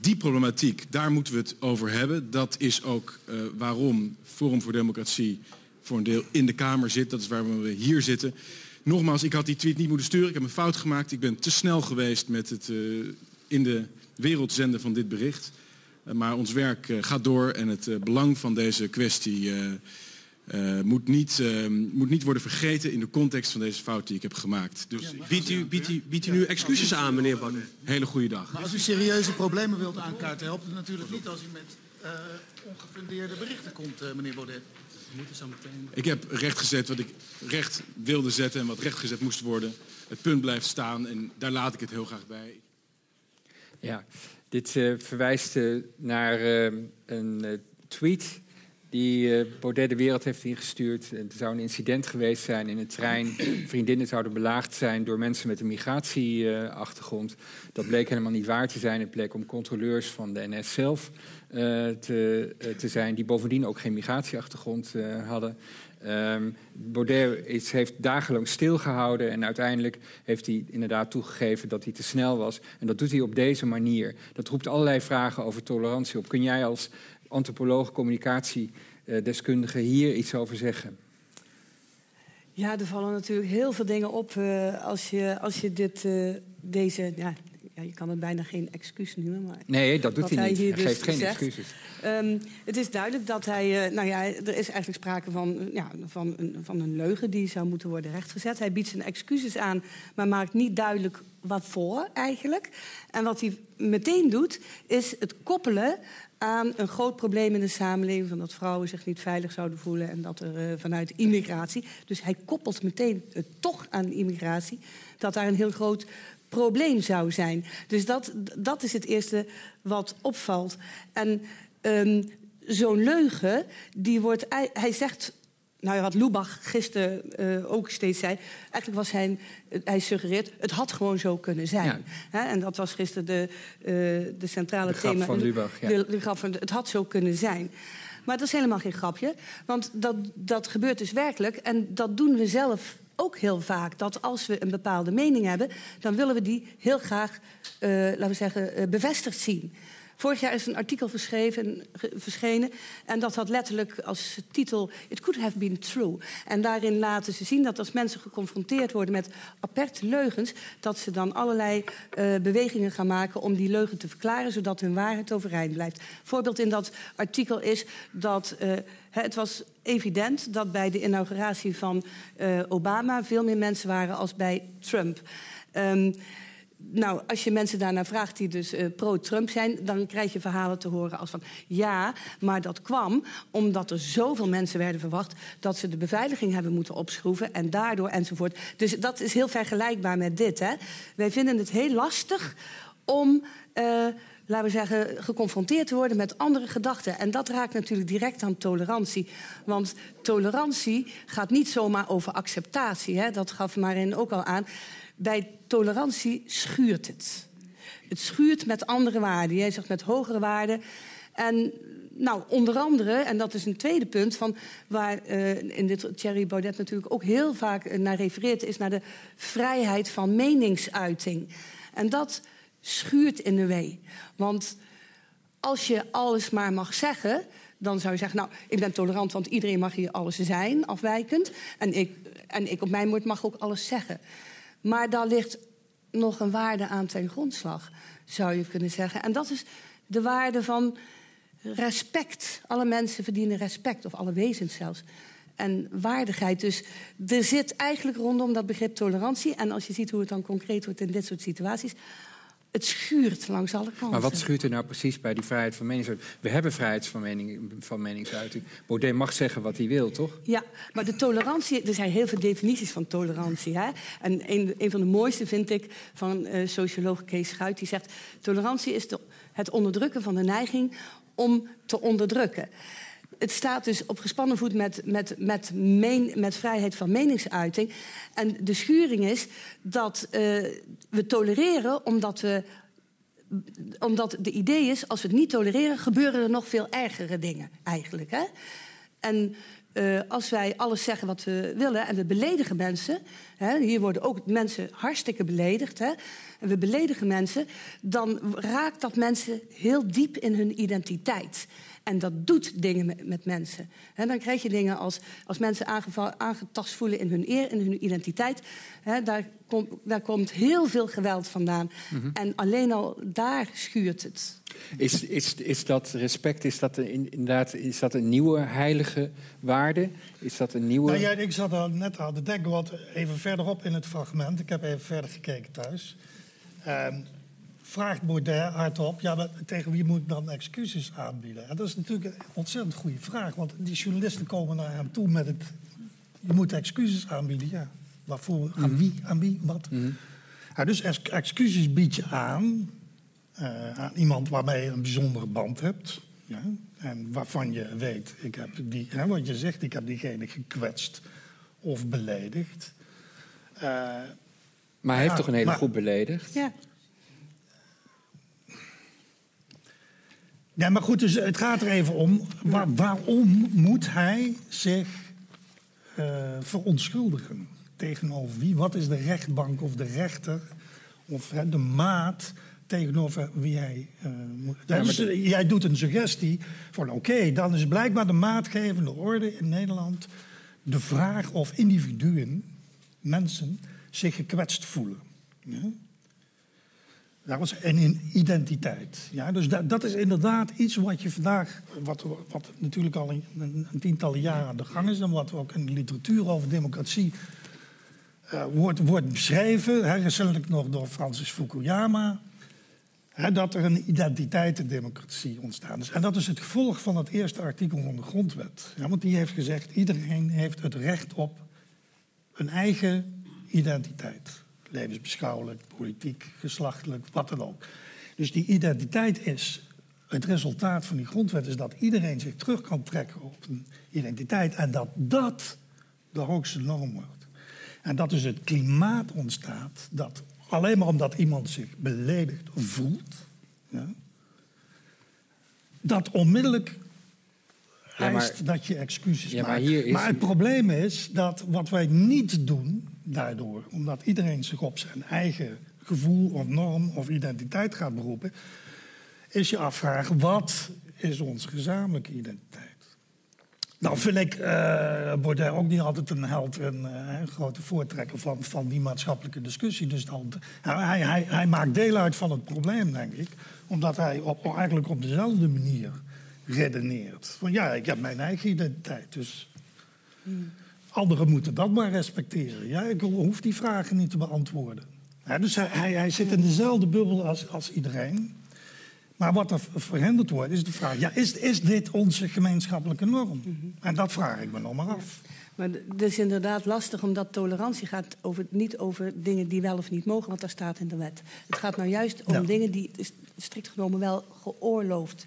die problematiek, daar moeten we het over hebben. Dat is ook uh, waarom Forum voor Democratie voor een deel in de Kamer zit. Dat is waarom we hier zitten. Nogmaals, ik had die tweet niet moeten sturen. Ik heb een fout gemaakt. Ik ben te snel geweest met het uh, in de wereld zenden van dit bericht. Uh, maar ons werk gaat door en het belang van deze kwestie uh, moet, niet, uh, moet niet worden vergeten in de context van deze fout die ik heb gemaakt. Dus ja, biedt, u, biedt, u, biedt u nu excuses aan, meneer Baudet? Hele goede dag. Maar als u serieuze problemen wilt aankaarten, helpt het natuurlijk niet als u met uh, ongefundeerde berichten komt, meneer Baudet. Ik heb recht gezet wat ik recht wilde zetten en wat recht gezet moest worden. Het punt blijft staan en daar laat ik het heel graag bij. Ja, dit verwijst naar een tweet die uh, Baudet de wereld heeft ingestuurd. Er zou een incident geweest zijn in een trein. Vriendinnen zouden belaagd zijn door mensen met een migratieachtergrond. dat bleek helemaal niet waar te zijn. Het bleek om controleurs van de NS zelf uh, te, uh, te zijn... die bovendien ook geen migratieachtergrond hadden. Um, Baudet heeft dagenlang stilgehouden en uiteindelijk heeft hij inderdaad toegegeven dat hij te snel was. En dat doet hij op deze manier. Dat roept allerlei vragen over tolerantie op. Kun jij als antropoloog, communicatiedeskundige hier iets over zeggen? Ja, er vallen natuurlijk heel veel dingen op uh, als, je, als je dit, uh, deze, ja, ja, je kan het bijna geen excuus noemen. Maar nee, dat doet hij, niet. Hij, geeft dus geen zegt. excuses. Um, het is duidelijk dat hij, uh, nou ja, er is eigenlijk sprake van, ja, van, een, van een leugen die zou moeten worden rechtgezet. Hij biedt zijn excuses aan, maar maakt niet duidelijk wat voor eigenlijk. En wat hij meteen doet, is het koppelen aan een groot probleem in de samenleving... van dat vrouwen zich niet veilig zouden voelen en dat er uh, vanuit immigratie... dus hij koppelt meteen uh, toch aan immigratie... dat daar een heel groot probleem zou zijn. Dus dat, dat is het eerste wat opvalt. En um, zo'n leugen, die wordt... Hij zegt nou, wat Lubach gisteren uh, ook steeds zei. Eigenlijk was hij, hij suggereert, het had gewoon zo kunnen zijn. Ja. en dat was gisteren de, uh, de centrale de thema. van Lubach, ja. de, de grap van, het had zo kunnen zijn. Maar dat is helemaal geen grapje. Want dat, dat gebeurt dus werkelijk. En dat doen we zelf ook heel vaak. Dat als we een bepaalde mening hebben... dan willen we die heel graag, uh, laten we zeggen, bevestigd zien. Vorig jaar is een artikel verschenen. En dat had letterlijk als titel It Could Have Been True. En daarin laten ze zien dat als mensen geconfronteerd worden met aperte leugens... dat ze dan allerlei eh, bewegingen gaan maken om die leugen te verklaren... zodat hun waarheid overeind blijft. Voorbeeld in dat artikel is dat... eh, het was evident dat bij de inauguratie van eh, Obama... veel meer mensen waren als bij Trump. Ehm, nou, als je mensen daarnaar vraagt die dus eh, pro-Trump zijn... dan krijg je verhalen te horen als van... ja, maar dat kwam omdat er zoveel mensen werden verwacht... dat ze de beveiliging hebben moeten opschroeven en daardoor enzovoort. Dus dat is heel vergelijkbaar met dit. Hè? Wij vinden het heel lastig om... eh, laten we zeggen, geconfronteerd te worden met andere gedachten. En dat raakt natuurlijk direct aan tolerantie. Want tolerantie gaat niet zomaar over acceptatie. Hè? Dat gaf Marin ook al aan. Bij tolerantie schuurt het. Het schuurt met andere waarden. Jij zegt met hogere waarden. En nou, onder andere, en dat is een tweede punt... Van waar eh, in dit Thierry Baudet natuurlijk ook heel vaak eh, naar refereert... is naar de vrijheid van meningsuiting. En dat schuurt in de wee. Want als je alles maar mag zeggen... dan zou je zeggen, nou, ik ben tolerant... want iedereen mag hier alles zijn, afwijkend. En ik, en ik op mijn woord mag ook alles zeggen. Maar daar ligt nog een waarde aan ten grondslag, zou je kunnen zeggen. En dat is de waarde van respect. Alle mensen verdienen respect, of alle wezens zelfs. En waardigheid. Dus er zit eigenlijk rondom dat begrip tolerantie... en als je ziet hoe het dan concreet wordt in dit soort situaties... het schuurt langs alle kanten. Maar wat schuurt er nou precies bij die vrijheid van meningsuiting? We hebben vrijheid van, mening, van meningsuiting. Baudet mag zeggen wat hij wil, toch? Ja, maar de tolerantie, er zijn heel veel definities van tolerantie. Hè? En een, een van de mooiste vind ik van eh, socioloog Kees Schuit. Die zegt, tolerantie is de, het onderdrukken van de neiging om te onderdrukken. Het staat dus op gespannen voet met, met, met, met vrijheid van meningsuiting. En de schuring is dat uh, we tolereren omdat we omdat de idee is, als we het niet tolereren, gebeuren er nog veel ergere dingen eigenlijk. Hè? En uh, als wij alles zeggen wat we willen en we beledigen mensen, hè, hier worden ook mensen hartstikke beledigd, hè, en we beledigen mensen, dan raakt dat mensen heel diep in hun identiteit. En dat doet dingen met, mensen. He, dan krijg je dingen als, als mensen aangetast voelen in hun eer, in hun identiteit. He, daar, kom, daar komt heel veel geweld vandaan. Mm -hmm. En alleen al daar schuurt het. Is, is, is dat respect, is dat een, inderdaad is dat een nieuwe heilige waarde? Is dat een nieuwe... Nou, ja, ik zat al net aan te denken, wat even verderop in het fragment. Ik heb even verder gekeken thuis. Um, vraagt Baudet hardop, ja, maar tegen wie moet ik dan excuses aanbieden? En dat is natuurlijk een ontzettend goede vraag, want die journalisten komen naar hem toe met het, je moet excuses aanbieden, ja. Waarvoor, aan wie, aan wie, wat? Mm -hmm. ja, dus ex excuses bied je aan, uh, aan iemand waarmee je een bijzondere band hebt. Ja, en waarvan je weet, ik heb die, hè, wat je zegt, ik heb diegene gekwetst of beledigd. Uh, maar hij heeft toch een hele maar, groep beledigd? Ja. Ja, maar goed, dus het gaat er even om. Waar, waarom moet hij zich uh, verontschuldigen? Tegenover wie? Wat is de rechtbank of de rechter of hè, de maat tegenover wie hij uh, moet. Ja, dus, de... Jij doet een suggestie van oké, okay, dan is blijkbaar de maatgevende orde in Nederland de vraag of individuen, mensen, zich gekwetst voelen. Ja? En in identiteit. Ja, dus dat, dat, is inderdaad iets wat je vandaag, wat, wat natuurlijk al een, een, tientallen jaren aan de gang is, en wat ook in de literatuur over democratie uh, wordt, wordt beschreven, hè, nog door Francis Fukuyama, hè, dat er een identiteitendemocratie ontstaan is. En dat is het gevolg van het eerste artikel van de Grondwet. Ja, want die heeft gezegd, iedereen heeft het recht op een eigen identiteit levensbeschouwelijk, politiek, geslachtelijk, wat dan ook. Dus die identiteit is, het resultaat van die grondwet is dat iedereen zich terug kan trekken op een identiteit en dat dat de hoogste norm wordt. En dat dus het klimaat ontstaat dat alleen maar omdat iemand zich beledigd voelt, ja, dat onmiddellijk Ja, maar- eist dat je excuses Ja, maakt. maar het probleem is dat wat wij niet doen daardoor, omdat iedereen zich op zijn eigen gevoel of norm of identiteit gaat beroepen, is je afvragen, wat is onze gezamenlijke identiteit? Nou vind ik uh, ook niet altijd een held en uh, grote voortrekker van, van die maatschappelijke discussie. Dus dan, hij, hij, hij maakt deel uit van het probleem, denk ik. Omdat hij op, eigenlijk op dezelfde manier redeneert. Van ja, ik heb mijn eigen identiteit, dus hmm. Anderen moeten dat maar respecteren. Ja, ik hoef die vragen niet te beantwoorden. Ja, dus hij, hij, zit in dezelfde bubbel als, als iedereen. Maar wat er verhinderd wordt, is de vraag: ja, is, is dit onze gemeenschappelijke norm? Mhm. En dat vraag ik me nog maar af. Maar het is inderdaad lastig, omdat tolerantie gaat over, niet over dingen die wel of niet mogen, want daar staat in de wet. Het gaat nou juist om dingen die strikt genomen wel geoorloofd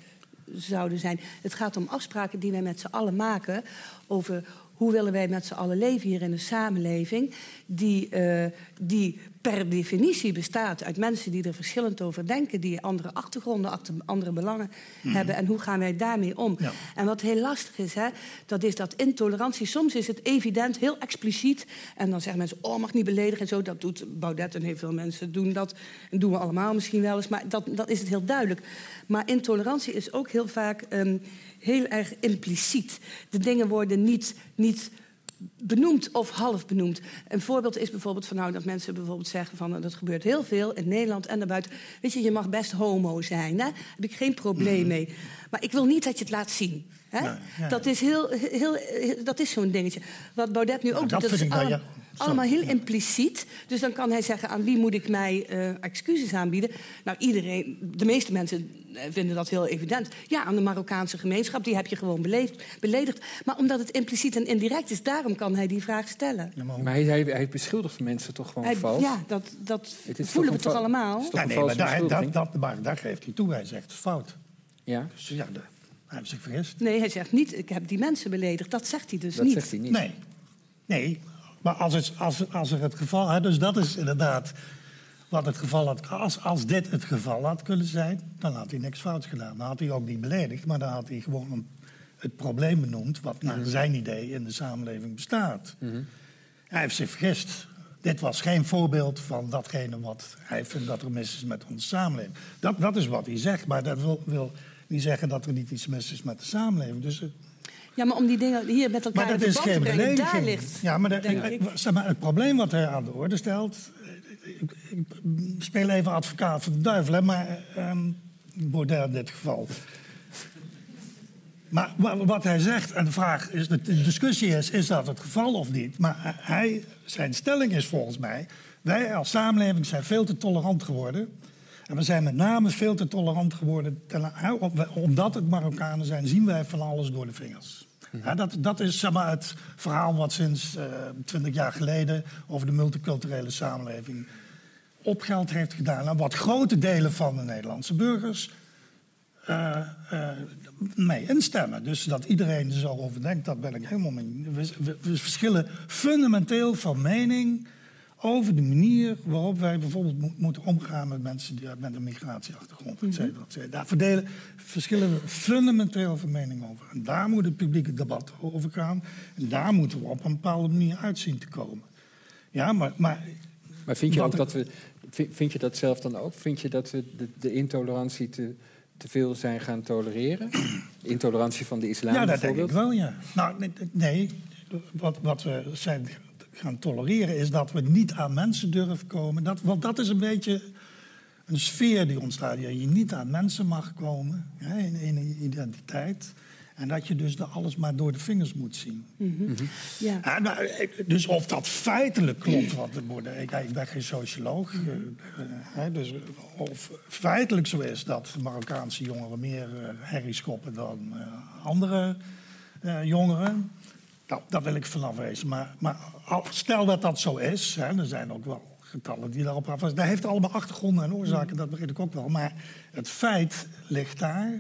zouden zijn. Het gaat om afspraken die wij met z'n allen maken over hoe willen wij met z'n allen leven hier in een samenleving die, uh, die per definitie bestaat uit mensen die er verschillend over denken, die andere achtergronden, andere belangen mhm. hebben. En hoe gaan wij daarmee om? En wat heel lastig is, hè, dat is dat intolerantie, soms is het evident, heel expliciet. En dan zeggen mensen, oh, mag niet beledigen en zo. Dat doet Baudet en heel veel mensen doen dat. En doen we allemaal misschien wel eens, maar dat, dat is het heel duidelijk. Maar intolerantie is ook heel vaak um, heel erg impliciet. De dingen worden niet, niet benoemd of half benoemd. Een voorbeeld is bijvoorbeeld van nou, dat mensen bijvoorbeeld zeggen van dat gebeurt heel veel in Nederland en daarbuiten. Weet je, je mag best homo zijn, hè? daar heb ik geen probleem mhm. mee. Maar ik wil niet dat je het laat zien. Hè? Dat is, heel, heel, dat is zo'n dingetje. Wat Baudet nu ook doet, dat, is allemaal heel impliciet. Dus dan kan hij zeggen, aan wie moet ik mij uh, excuses aanbieden? Nou, iedereen, de meeste mensen eh, vinden dat heel evident. Ja, aan de Marokkaanse gemeenschap, die heb je gewoon beleefd, beledigd. Maar omdat het impliciet en indirect is, daarom kan hij die vraag stellen. maar hij, hij, hij beschuldigt mensen toch gewoon hij, vals? Ja, dat, dat voelen we toch allemaal? Ja, nee, maar daar, dat, dat, maar daar geeft hij toe. Hij zegt, fout. Ja? Dus ja, de, hij heeft zich vergist. Nee, hij zegt niet, ik heb die mensen beledigd. Dat zegt hij dus dat niet. Zegt hij niet. Nee. Nee, maar als, het, als, als er het geval... Hè, dus dat is inderdaad wat het geval had... Als, als dit het geval had kunnen zijn, dan had hij niks fout gedaan. Dan had hij ook niet beledigd, maar dan had hij gewoon een, het probleem benoemd... wat naar zijn idee in de samenleving bestaat. Mhm. Hij heeft zich vergist. Dit was geen voorbeeld van datgene wat hij vindt dat er mis is met onze samenleving. Dat, dat is wat hij zegt, maar dat wil, wil niet zeggen dat er niet iets mis is met de samenleving. Dus ja, maar om die dingen hier met elkaar maar dat is geen brengen, daar ligt... Ja, maar, de, zeg maar, het probleem wat hij aan de orde stelt... Ik, ik speel even advocaat van de duivel, hè, maar um, Baudet in dit geval. Maar wat hij zegt, en de vraag is, de discussie is, is dat het geval of niet? Maar hij, zijn stelling is volgens mij, wij als samenleving zijn veel te tolerant geworden. En we zijn met name veel te tolerant geworden. Omdat het Marokkanen zijn, zien wij van alles door de vingers. Ja, dat, dat is zeg maar, het verhaal wat sinds uh, eh, 20 jaar geleden over de multiculturele samenleving opgeld heeft gedaan. En wat grote delen van de Nederlandse burgers uh, uh, mee instemmen. Dus dat iedereen er zo over denkt, dat ben ik helemaal mee. we, we verschillen fundamenteel van mening over de manier waarop wij bijvoorbeeld moeten omgaan met mensen die, met een migratieachtergrond, et cetera, et cetera. Daar verdelen, verschillen we fundamenteel van mening over. En daar moet het publieke debat over gaan. En daar moeten we op een bepaalde manier uitzien te komen. Ja, maar... Maar, maar vind je ook dat we... Vind je dat zelf dan ook? Vind je dat we de, de intolerantie te, te veel zijn gaan tolereren? De intolerantie van de islam Ja, dat denk ik wel, ja. Nou, nee, nee wat, wat we zijn gaan tolereren, is dat we niet aan mensen durven komen. Dat, want dat is een beetje een sfeer die ontstaat. Dat je niet aan mensen mag komen hè, in, een identiteit. En dat je dus alles maar door de vingers moet zien. Mhm. Mhm. ja. Nou, dus of dat feitelijk klopt, wat er wordt. Ik, ik ben geen socioloog. Uh, dus of feitelijk zo is dat Marokkaanse jongeren meer uh, herrie schoppen dan andere jongeren. Dat, daar wil ik vanaf wezen. Maar, maar stel dat dat zo is, hè, er zijn ook wel getallen die daarop afwijzen. Dat heeft allemaal achtergronden en oorzaken, dat begrijp ik ook wel. Maar het feit ligt daar.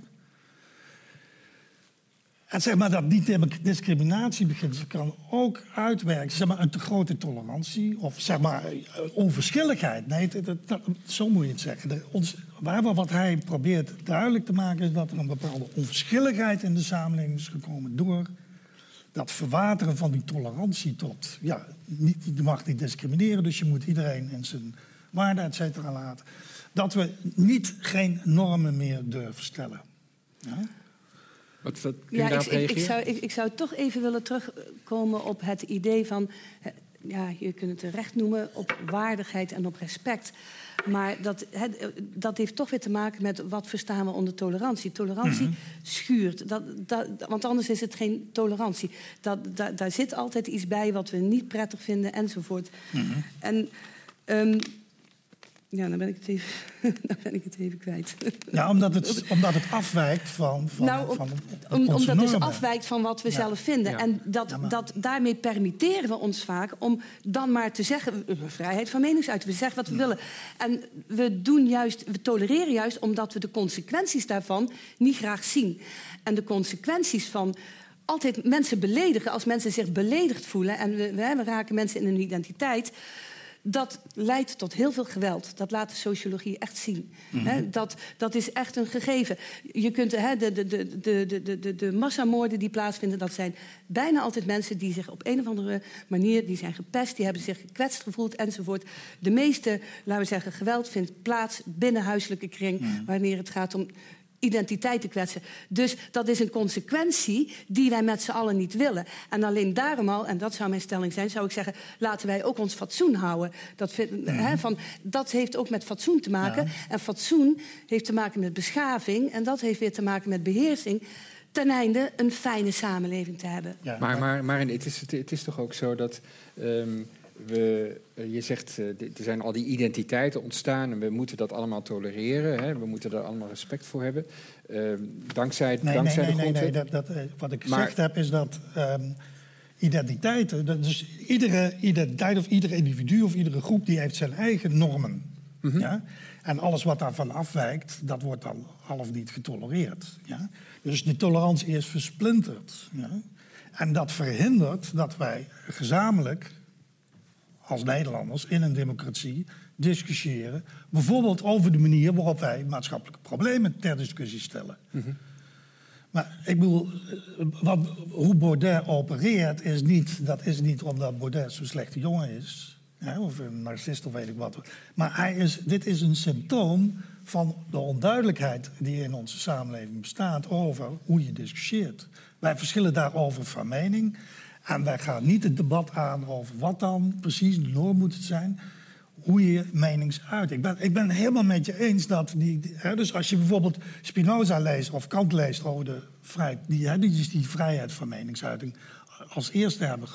En zeg maar dat niet discriminatie begint, kan ook uitwerken. Zeg maar een te grote tolerantie of zeg maar onverschilligheid. Nee, dat, zo moet je het zeggen. Ons, waar wat hij probeert duidelijk te maken is dat er een bepaalde onverschilligheid in de samenleving is gekomen door dat verwateren van die tolerantie tot, ja, niet, je mag niet discrimineren, dus je moet iedereen in zijn waarde, et cetera, laten. dat we niet geen normen meer durven stellen. Ja? Wat, wat, kun je Ja, daarop ik, ik, zou, ik, ik zou toch even willen terugkomen op het idee van... Ja, je kunt het recht noemen op waardigheid en op respect. Maar dat, dat heeft toch weer te maken met wat verstaan we onder tolerantie. Tolerantie schuurt, dat, dat, want anders is het geen tolerantie. Dat, da- daar zit altijd iets bij wat we niet prettig vinden enzovoort. En ehm, ja, dan ben ik het even, dan ben ik het even kwijt. Ja, omdat het, omdat het afwijkt van, van, nou, van om- omdat het dus afwijkt van wat we Ja. zelf vinden. Ja. En dat, Ja, maar- dat, daarmee permitteren we ons vaak om dan maar te zeggen... vrijheid van meningsuiting, we zeggen wat we willen. En we, doen juist, we tolereren juist omdat we de consequenties daarvan niet graag zien. En de consequenties van altijd mensen beledigen... als mensen zich beledigd voelen... en we, we, we raken mensen in hun identiteit dat leidt tot heel veel geweld. Dat laat de sociologie echt zien. Mhm. Dat, dat is echt een gegeven. Je kunt he, de, de, de, de, de, de, de massamoorden die plaatsvinden, dat zijn bijna altijd mensen die zich op een of andere manier die zijn gepest, die hebben zich gekwetst gevoeld enzovoort. De meeste, laten we zeggen, geweld vindt plaats binnen huiselijke kring, mhm. wanneer het gaat om identiteit te kwetsen. Dus dat is een consequentie die wij met z'n allen niet willen. En alleen daarom al, en dat zou mijn stelling zijn, zou ik zeggen: laten wij ook ons fatsoen houden. Dat, vind- hè, van, dat heeft ook met fatsoen te maken. En fatsoen heeft te maken met beschaving. En dat heeft weer te maken met beheersing. Ten einde een fijne samenleving te hebben. Ja, Maar, maar, maar het, is, het is toch ook zo dat ehm, we, eh, je zegt, eh, er zijn al die identiteiten ontstaan en we moeten dat allemaal tolereren. Hè? We moeten er allemaal respect voor hebben. Ehm, dankzij Nee, dankzij nee, de nee, nee, nee. grondwet. Dat, dat, eh, wat ik Maar- gezegd heb is dat ehm, identiteiten, dat dus iedere identiteit of ieder individu of iedere groep die heeft zijn eigen normen. Mhm. ja? En alles wat daarvan afwijkt, dat wordt dan al of niet getolereerd. Ja? Dus de tolerantie is versplinterd. Ja? En dat verhindert dat wij gezamenlijk als Nederlanders in een democratie discussiëren. Bijvoorbeeld over de manier waarop wij maatschappelijke problemen ter discussie stellen. Maar ik bedoel, eh, wat, hoe Baudet opereert, is niet, dat is niet omdat Baudet zo'n slechte jongen is. Hè, of een narcist of weet ik wat. Maar hij is, dit is een symptoom van de onduidelijkheid die in onze samenleving bestaat over hoe je discussieert. Wij verschillen daarover van mening. En wij gaan niet het debat aan over wat dan precies de norm moet het zijn hoe je menings uit. Ik ben, ik ben helemaal met je eens dat die. hè, dus als je bijvoorbeeld Spinoza leest of Kant leest over de vrijheid, die, hè, die, die vrijheid van meningsuiting als eerste hebben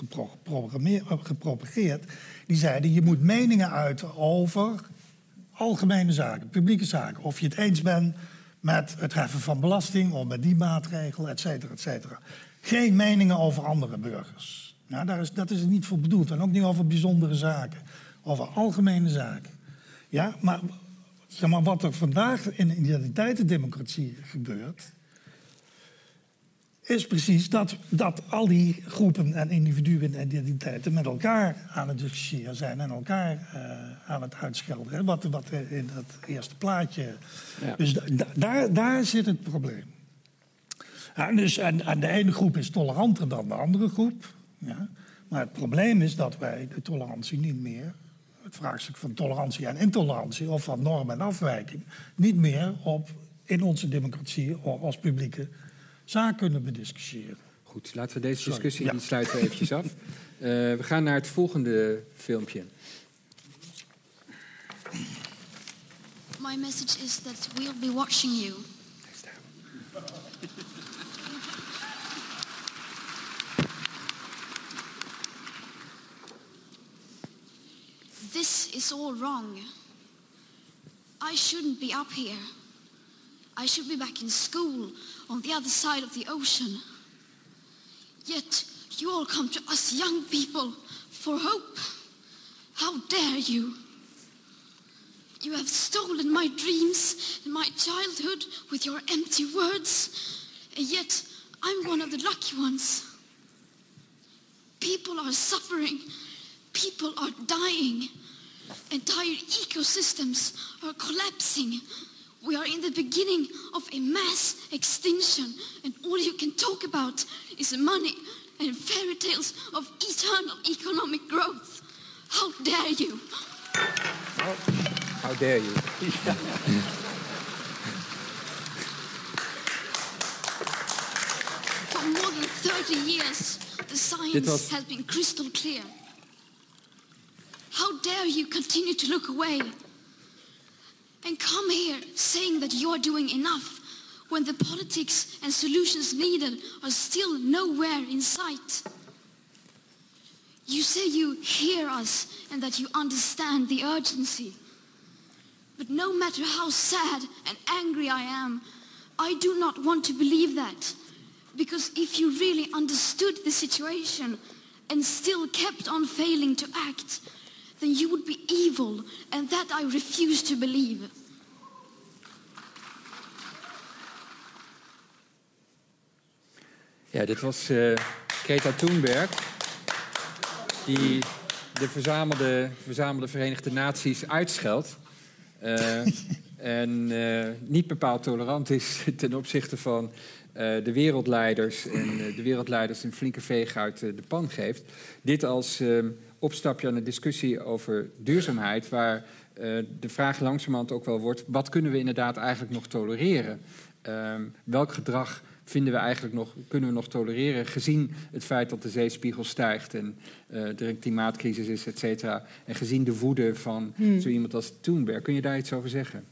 gepropageerd, die zeiden je moet meningen uiten over algemene zaken, publieke zaken. Of je het eens bent met het heffen van belasting of met die maatregel, et cetera, et cetera. Geen meningen over andere burgers. Nou, daar is, dat is het niet voor bedoeld. En ook niet over bijzondere zaken. Over algemene zaken. Ja, maar, zeg maar wat er vandaag in de identiteitendemocratie gebeurt... is precies dat, dat al die groepen en individuen en identiteiten... met elkaar aan het discussiëren zijn en elkaar eh, aan het uitschelden. Hè? Wat, wat in dat eerste plaatje... Ja. Dus da- da- daar, daar zit het probleem. Ja, dus, en, en de ene groep is toleranter dan de andere groep. Ja. Maar het probleem is dat wij de tolerantie niet meer, het vraagstuk van tolerantie en intolerantie, of van norm en afwijking, niet meer op, in onze democratie o- als publieke zaak kunnen bediscussiëren. Goed, laten we deze Sorry. discussie Ja. die sluiten we eventjes af. Eh, we gaan naar het volgende filmpje. My message is that we'll be watching you. Is all wrong. I shouldn't be up here. I should be back in school on the other side of the ocean. Yet you all come to us young people for hope. How dare you? You have stolen my dreams and my childhood with your empty words, and yet I'm one of the lucky ones. People are suffering, people are dying, entire ecosystems are collapsing. We are in the beginning of a mass extinction, and all you can talk about is money and fairy tales of eternal economic growth. How dare you? How dare you? For more than 30 years, the science was- has been crystal clear. How dare you continue to look away and come here saying that you're doing enough when the politics and solutions needed are still nowhere in sight? You say you hear us and that you understand the urgency. But no matter how sad and angry I am, I do not want to believe that. Because if you really understood the situation and still kept on failing to act, then you would be evil, and that I refuse to believe. Ja, dit was eh Greta Thunberg, die de verzamelde, verzamelde Verenigde Naties uitscheldt. Eh, en eh, niet bepaald tolerant is ten opzichte van de wereldleiders. En de wereldleiders een flinke veeg uit de pan geeft. Dit als opstapje aan een discussie over duurzaamheid, waar eh, de vraag langzamerhand ook wel wordt: wat kunnen we inderdaad eigenlijk nog tolereren? Ehm, welk gedrag vinden we eigenlijk nog, kunnen we nog tolereren, gezien het feit dat de zeespiegel stijgt en eh, er een klimaatcrisis is, et cetera. En gezien de woede van zo iemand als Thunberg. Kun je daar iets over zeggen?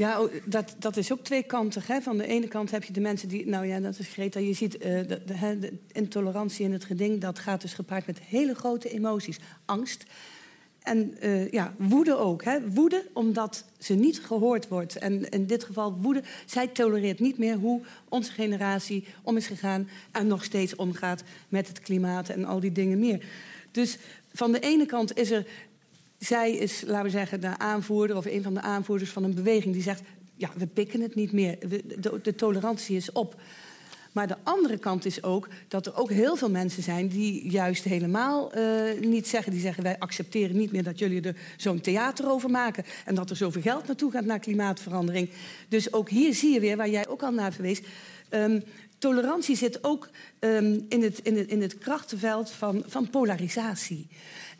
Ja, oh, dat, dat is ook tweekantig. Hè? Van de ene kant heb je de mensen die... Nou ja, dat is Greta. Je ziet eh, de, de, intolerantie in het geding... dat gaat dus gepaard met hele grote emoties. Angst. En eh, ja, woede ook. Hè? Woede omdat ze niet gehoord wordt. En in dit geval woede. Zij tolereert niet meer hoe onze generatie om is gegaan... en nog steeds omgaat met het klimaat en al die dingen meer. Dus van de ene kant is er zij is, laten we zeggen, de aanvoerder of een van de aanvoerders van een beweging die zegt: ja, we pikken het niet meer, de, tolerantie is op. Maar de andere kant is ook dat er ook heel veel mensen zijn die juist helemaal eh, niet zeggen. Die zeggen: wij accepteren niet meer dat jullie er zo'n theater over maken. En dat er zoveel geld naartoe gaat naar klimaatverandering. Dus ook hier zie je weer, waar jij ook al naar verwees. ehm, tolerantie zit ook ehm, in, het, in, het, in het krachtenveld van, van polarisatie.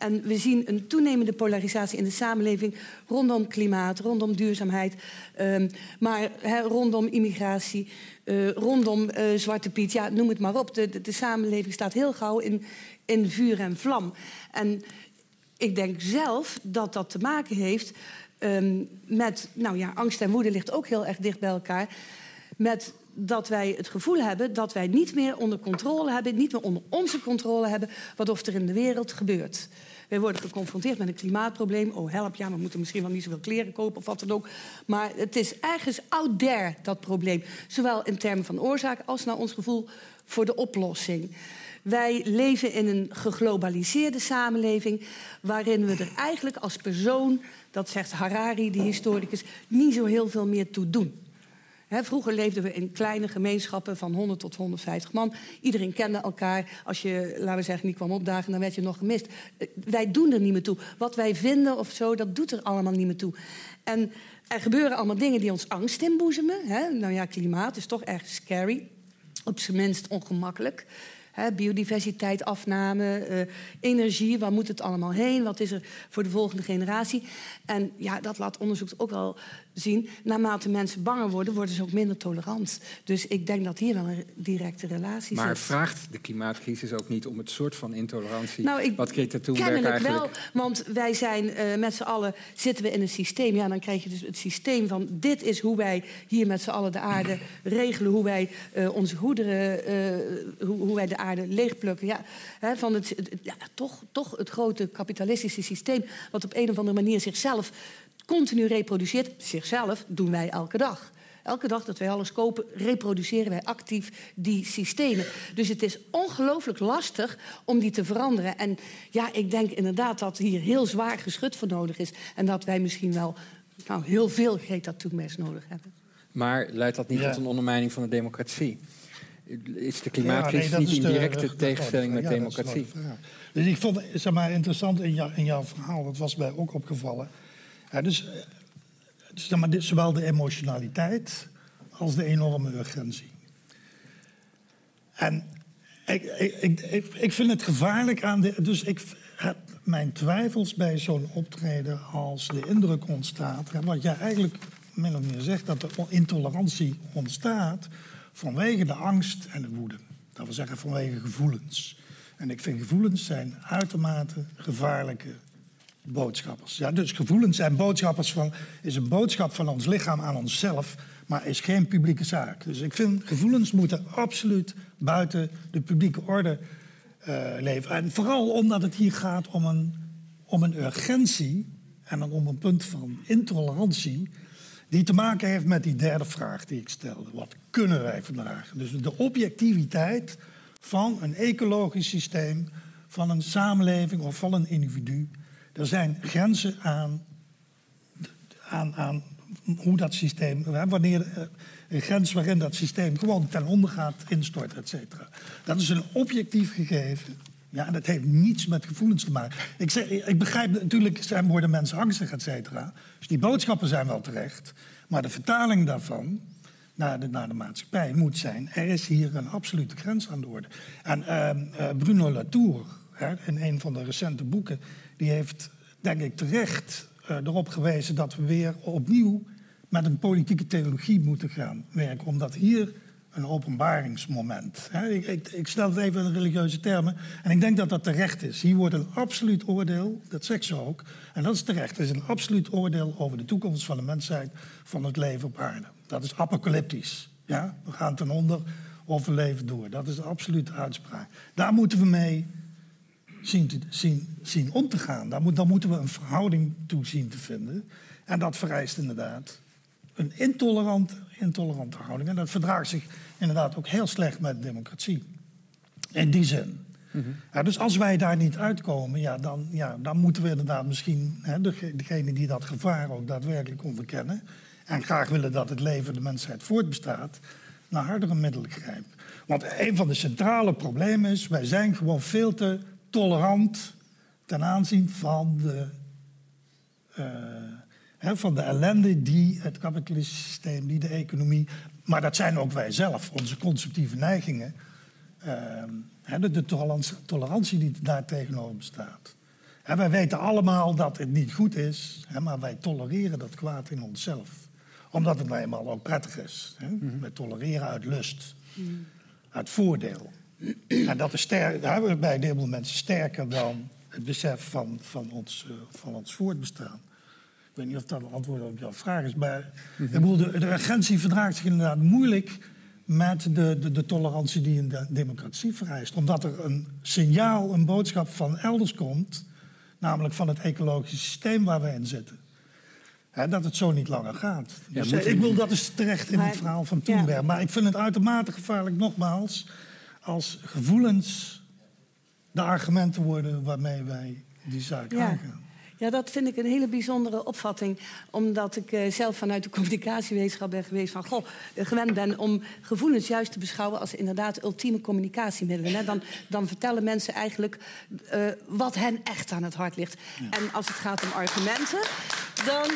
En we zien een toenemende polarisatie in de samenleving rondom klimaat, rondom duurzaamheid, ehm, maar rondom immigratie, eh, rondom eh, Zwarte Piet, ja, noem het maar op. De, de, de samenleving staat heel gauw in, in vuur en vlam. En ik denk zelf dat dat te maken heeft ehm, met, nou ja, angst en woede ligt ook heel erg dicht bij elkaar. Met dat wij het gevoel hebben dat wij niet meer onder controle hebben, niet meer onder onze controle hebben, wat er in de wereld gebeurt. Wij worden geconfronteerd met een klimaatprobleem. Oh, help, ja, we moeten misschien wel niet zoveel kleren kopen of wat dan ook. Maar het is ergens out there, dat probleem. Zowel in termen van oorzaak als naar ons gevoel voor de oplossing. Wij leven in een geglobaliseerde samenleving... waarin we er eigenlijk als persoon, dat zegt Harari, die historicus... niet zo heel veel meer toe doen. Vroeger leefden we in kleine gemeenschappen van 100 tot 150 man. Iedereen kende elkaar. Als je, laten we zeggen, niet kwam opdagen, dan werd je nog gemist. Eh, Wij doen er niet meer toe. Wat wij vinden of zo, dat doet er allemaal niet meer toe. En er gebeuren allemaal dingen die ons angst inboezemen. Nou ja, klimaat is toch erg scary. Op zijn minst ongemakkelijk. Hè, biodiversiteit, afname, eh, energie, waar moet het allemaal heen? Wat is er voor de volgende generatie? En ja, dat laat onderzoek ook wel zien. Naarmate mensen banger worden, worden ze ook minder tolerant. Dus ik denk dat hier wel een directe relatie Maar zit. vraagt de klimaatcrisis ook niet om het soort van intolerantie Nou, ik- wat Greta Thunberg eigenlijk... wel, want wij zijn eh, met z'n allen zitten we in een systeem. Ja, dan krijg je dus het systeem van dit is hoe wij hier met z'n allen de aarde regelen, hoe wij eh, onze goederen, hoe, hoe wij de aarde leegplukken. Ja, hè, van het, het- ja, toch, toch het grote kapitalistische systeem, wat op een of andere manier zichzelf continu reproduceert. Zichzelf doen wij elke dag. Elke dag dat wij alles kopen, reproduceren wij actief die systemen. Dus het is ongelooflijk lastig om die te veranderen. En ja, ik denk inderdaad dat hier heel zwaar geschut voor nodig is. En dat wij misschien wel nou, heel veel Greta Thunbergs nodig hebben. Maar leidt dat niet Ja. tot een ondermijning van de democratie? Is de Ja, klimaatcrisis nee, niet in de- directe de- de tegenstelling met. Ja, de democratie? grote vraag. Dus ik vond het zeg maar, interessant in, jou, in jouw verhaal, dat was mij ook opgevallen. Ja, dus, eh, dus zeg maar, dit, zowel de emotionaliteit als de enorme urgentie. En ik, ik, ik, ik, vind het gevaarlijk aan de. Dus ik, heb- mijn twijfels bij zo'n optreden als de indruk ontstaat. Wat jij eigenlijk min of meer zegt, dat de intolerantie ontstaat vanwege de angst en de woede. Dat wil zeggen vanwege gevoelens. En ik vind gevoelens zijn uitermate gevaarlijke boodschappers. Ja, dus gevoelens zijn boodschappers van, is een boodschap van ons lichaam aan onszelf, maar is geen publieke zaak. Dus ik vind gevoelens moeten absoluut buiten de publieke orde eh, leven. En vooral omdat het hier gaat om een, om een urgentie en dan om een punt van intolerantie. Die te maken heeft met die derde vraag die ik stelde. Wat kunnen wij verdragen? Dus de objectiviteit van een ecologisch systeem, van een samenleving of van een individu. Er zijn grenzen aan, aan, aan hoe dat systeem, wanneer eh, een grens waarin dat systeem gewoon ten onder gaat, instort, et cetera. Dat is een objectief gegeven. Ja, dat heeft niets met gevoelens te maken. Ik, zeg, ik begrijp natuurlijk, zijn worden mensen angstig, et cetera. Dus die boodschappen zijn wel terecht. Maar de vertaling daarvan naar de, naar de maatschappij moet zijn... er is hier een absolute grens aan de orde. En ehm, eh, Bruno Latour, hè, in een van de recente boeken... die heeft, denk ik, terecht eh, erop gewezen dat we weer opnieuw... met een politieke theologie moeten gaan werken. Omdat hier een openbaringsmoment. Ik, ik, stel het even in religieuze termen. En ik denk dat dat terecht is. Hier wordt een absoluut oordeel, dat zegt ze ook. En dat is terecht. Er is een absoluut oordeel over de toekomst van de mensheid, van het leven op aarde. Dat is apocalyptisch. Ja? We gaan ten onder of we leven door. Dat is de absolute uitspraak. Daar moeten we mee zien, zien, zien om te gaan. Daar moeten we een verhouding toe zien te vinden. En dat vereist inderdaad een intolerante, intolerante houding. En dat verdraagt zich inderdaad ook heel slecht met democratie. In die zin. Ja, dus als wij daar niet uitkomen, ja, dan, ja, dan moeten we inderdaad misschien hè, dege- degene die dat gevaar ook daadwerkelijk onderkennen. En graag willen dat het leven de mensheid voortbestaat, naar hardere middelen grijpen. Want een van de centrale problemen is, wij zijn gewoon veel te tolerant ten aanzien van de eh, hè, van de ellende die het kapitalistische systeem, die de economie, maar dat zijn ook wij zelf, onze conceptieve neigingen, ehm, de, de tolerantie, tolerantie die daar tegenover bestaat. Hè, wij weten allemaal dat het niet goed is, hè, maar wij tolereren dat kwaad in onszelf. Omdat het nou eenmaal ook prettig is. Hè. Wij tolereren uit lust, uit voordeel. En dat is daar hebben we bij een heleboel mensen sterker dan het besef van, van, ons, eh, van ons voortbestaan. Ik weet niet of dat een antwoord op jouw vraag is. Maar ik bedoel, de, de urgentie verdraagt zich inderdaad moeilijk met de, de, de tolerantie die een de- democratie vereist. Omdat er een signaal, een boodschap van elders komt, namelijk van het ecologische systeem waar we in zitten. Hè, dat het zo niet langer gaat. Ja, Dus, eh, ik bedoel, dat is terecht in Maar- het verhaal van ja. Thunberg. Maar ik vind het uitermate gevaarlijk, nogmaals, als gevoelens de argumenten worden waarmee wij die zaak Ja. aangaan. Ja, dat vind ik een hele bijzondere opvatting. Omdat ik eh, zelf vanuit de communicatiewetenschap ben geweest van... Goh, eh, gewend ben om gevoelens juist te beschouwen als inderdaad ultieme communicatiemiddelen. Hè. Dan, dan vertellen mensen eigenlijk eh, wat hen echt aan het hart ligt. En als het gaat om argumenten, dan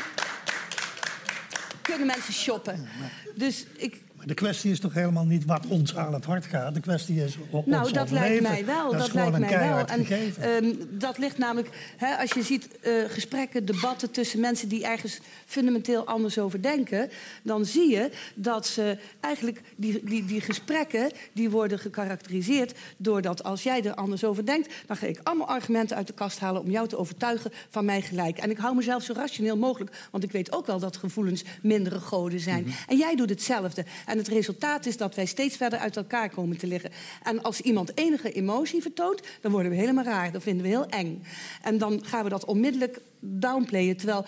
kunnen mensen shoppen. Dus ik, de kwestie is toch helemaal niet wat ons aan het hart gaat. De kwestie is o- ons Nou, dat lijkt mij wel. Dat, Dat, is gewoon lijkt een mij wel. En ehm, dat ligt namelijk, hè, als je ziet eh, gesprekken, debatten tussen mensen die ergens fundamenteel anders over denken, dan zie je dat ze eigenlijk die, die, die gesprekken die worden gekarakteriseerd doordat als jij er anders over denkt, dan ga ik allemaal argumenten uit de kast halen om jou te overtuigen van mij gelijk. En ik hou mezelf zo rationeel mogelijk, want ik weet ook wel dat gevoelens mindere goden zijn. En jij doet hetzelfde. En het resultaat is dat wij steeds verder uit elkaar komen te liggen. En als iemand enige emotie vertoont, dan worden we helemaal raar. Dat vinden we heel eng. En dan gaan we dat onmiddellijk downplayen. Terwijl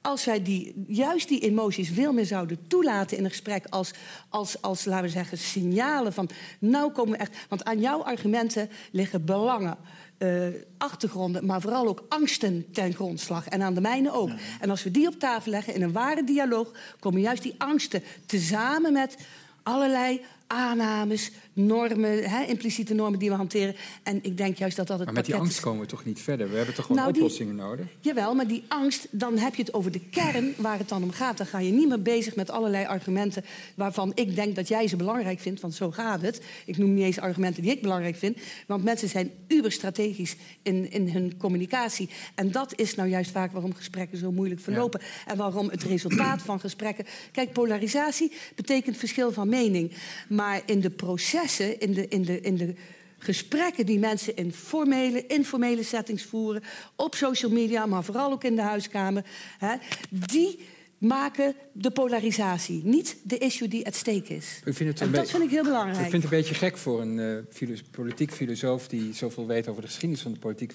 als wij die, juist die emoties veel meer zouden toelaten in een gesprek als, als, als, laten we zeggen, signalen van, nou komen we echt, want aan jouw argumenten liggen belangen, eh, achtergronden, maar vooral ook angsten ten grondslag. En aan de mijne ook. En als we die op tafel leggen in een ware dialoog, komen juist die angsten tezamen met allerlei aannames, normen, hè, impliciete normen die we hanteren. En ik denk juist dat dat het Maar met die angst komen we toch niet verder? We hebben toch gewoon Nou, die- oplossingen nodig? Jawel, maar die angst, dan heb je het over de kern waar het dan om gaat. Dan ga je niet meer bezig met allerlei argumenten waarvan ik denk dat jij ze belangrijk vindt, want zo gaat het. Ik noem niet eens argumenten die ik belangrijk vind, want mensen zijn uberstrategisch in, in hun communicatie. En dat is nou juist vaak waarom gesprekken zo moeilijk verlopen. En waarom het resultaat van gesprekken. Kijk, polarisatie betekent verschil van mening. Maar in de processen, in de. In de, in de gesprekken die mensen in formele, informele settings voeren, op social media, maar vooral ook in de huiskamer, hè, die maken de polarisatie, niet de issue die at stake is. Ik vind het En dat vind ik heel Ik belangrijk. vind het een beetje gek voor een eh, filos- politiek filosoof die zoveel weet over de geschiedenis van de politieke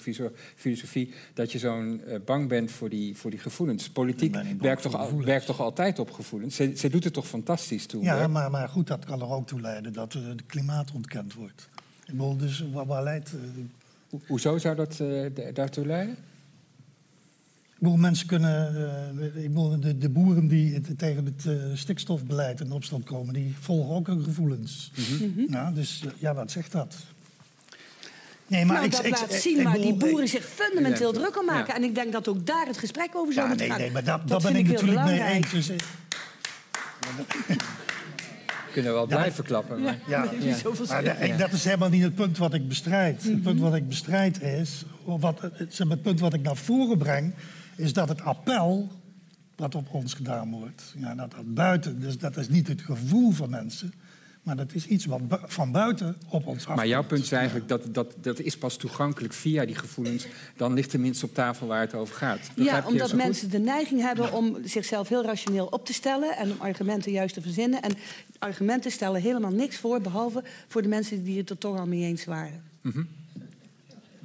filosofie, dat je zo'n eh, bang bent voor die, voor die gevoelens. Politiek werkt toch, al- werkt toch altijd op gevoelens? Zij, zij doet het toch fantastisch toe? Ja, maar, maar goed, dat kan er ook toe leiden dat eh, het klimaat ontkend wordt. Ik bedoel, dus waar, waar leidt... Ho- Hoezo zou dat da- daartoe leiden? Ik bedoel, mensen kunnen. eh, ik bedoel, de, de boeren die het- tegen het eh, stikstofbeleid in opstand komen, die volgen ook hun gevoelens. Mhm. Ja, dus eh, ja, wat zegt dat? Nee, maar nou, ik, dat ik- laat ik- zien waar die boeren ik- zich fundamenteel Ja. druk om maken. Ja. En ik denk dat ook daar het gesprek over zou Ja, moeten nee, gaan. nee, maar dat, Dat dat ben ik natuurlijk mee eens. Dus, eh, Kunnen we wel Ja, blijven klappen. Maar... Ja, Nee, niet zoveel maar zin. dat- ik- dat is helemaal niet het punt wat ik bestrijd. Het punt wat ik bestrijd is, of wat, het, zeg maar, het punt wat ik naar voren breng, is dat het appel wat op ons gedaan wordt, ja, dat dat buiten, dus dat is niet het gevoel van mensen, maar dat is iets wat bu- van buiten op ons afkomt. Maar jouw punt is eigenlijk dat, dat dat is pas toegankelijk via die gevoelens. Dan ligt tenminste op tafel waar het over gaat. Begrijp Ja, omdat goed? mensen de neiging hebben om zichzelf heel rationeel op te stellen en om argumenten juist te verzinnen. En argumenten stellen helemaal niks voor, behalve voor de mensen die het er toch al mee eens waren.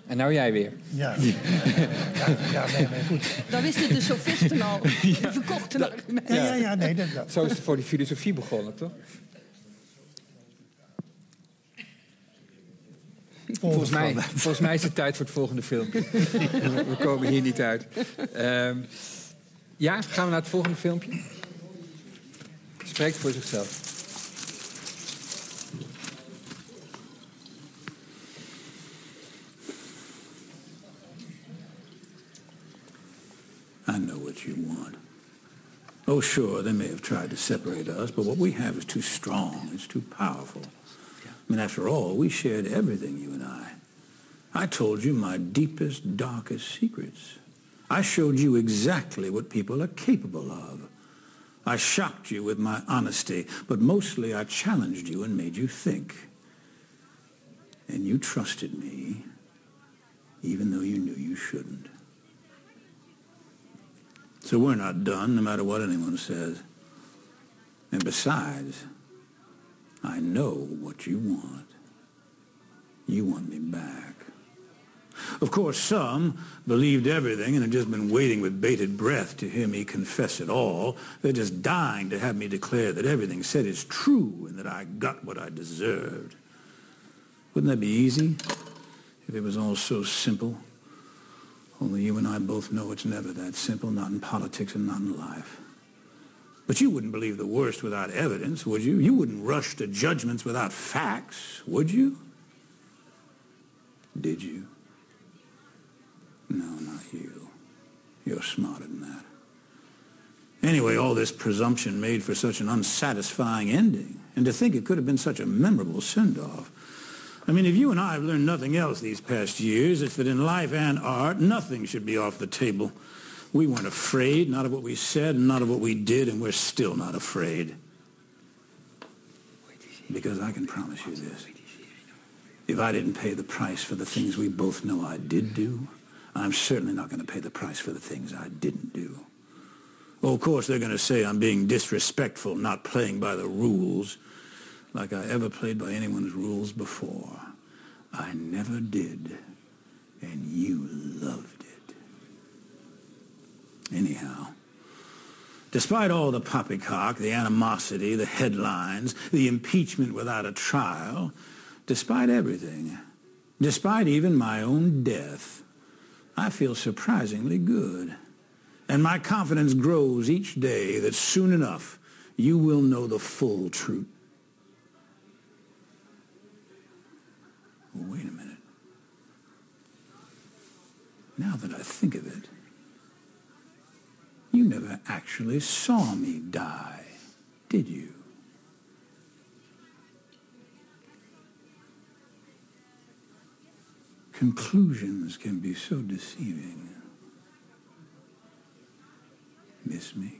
En nou jij weer. Ja, ja, ja nee, nee, goed. Dan wisten de sofisten al, de verkochte argumenten. Ja, ja, ja nee, dat, dat- Zo is het voor die filosofie begonnen, toch? Volgens mij, volgens mij is het tijd voor het volgende filmpje. We we komen hier niet uit. Ehm, ja, gaan we naar het volgende filmpje? Spreekt voor zichzelf. Oh, sure, they may have tried to separate us, but what we have is too strong. It's too powerful. I mean, after all, we shared everything, you and I. I told you my deepest, darkest secrets. I showed you exactly what people are capable of. I shocked you with my honesty, but mostly I challenged you and made you think. And you trusted me, even though you knew you shouldn't. So we're not done, no matter what anyone says. And besides, I know what you want. You want me back. Of course, some believed everything and have just been waiting with bated breath to hear me confess it all. They're just dying to have me declare that everything said is true and that I got what I deserved. Wouldn't that be easy if it was all so simple? Only you and I both know it's never that simple, not in politics and not in life. But you wouldn't believe the worst without evidence, would you? You wouldn't rush to judgments without facts, would you? Did you? No, not you. You're smarter than that. Anyway, all this presumption made for such an unsatisfying ending. And to think it could have been such a memorable send-off. I mean, if you and I have learned nothing else these past years, it's that in life and art, nothing should be off the table. We weren't afraid, not of what we said, not of what we did, and we're still not afraid. Because I can promise you this. If I didn't pay the price for the things we both know I did do, I'm certainly not going to pay the price for the things I didn't do. Well, of course, they're going to say I'm being disrespectful, not playing by the rules, like I ever played by anyone's rules before. I never did, and you loved it. Anyhow, despite all the poppycock, the animosity, the headlines, the impeachment without a trial, despite everything, despite even my own death, I feel surprisingly good. And my confidence grows each day that soon enough you will know the full truth. Well, wait a minute. Now that I think of it, you never actually saw me die, did you? Conclusions can be so deceiving. Miss me?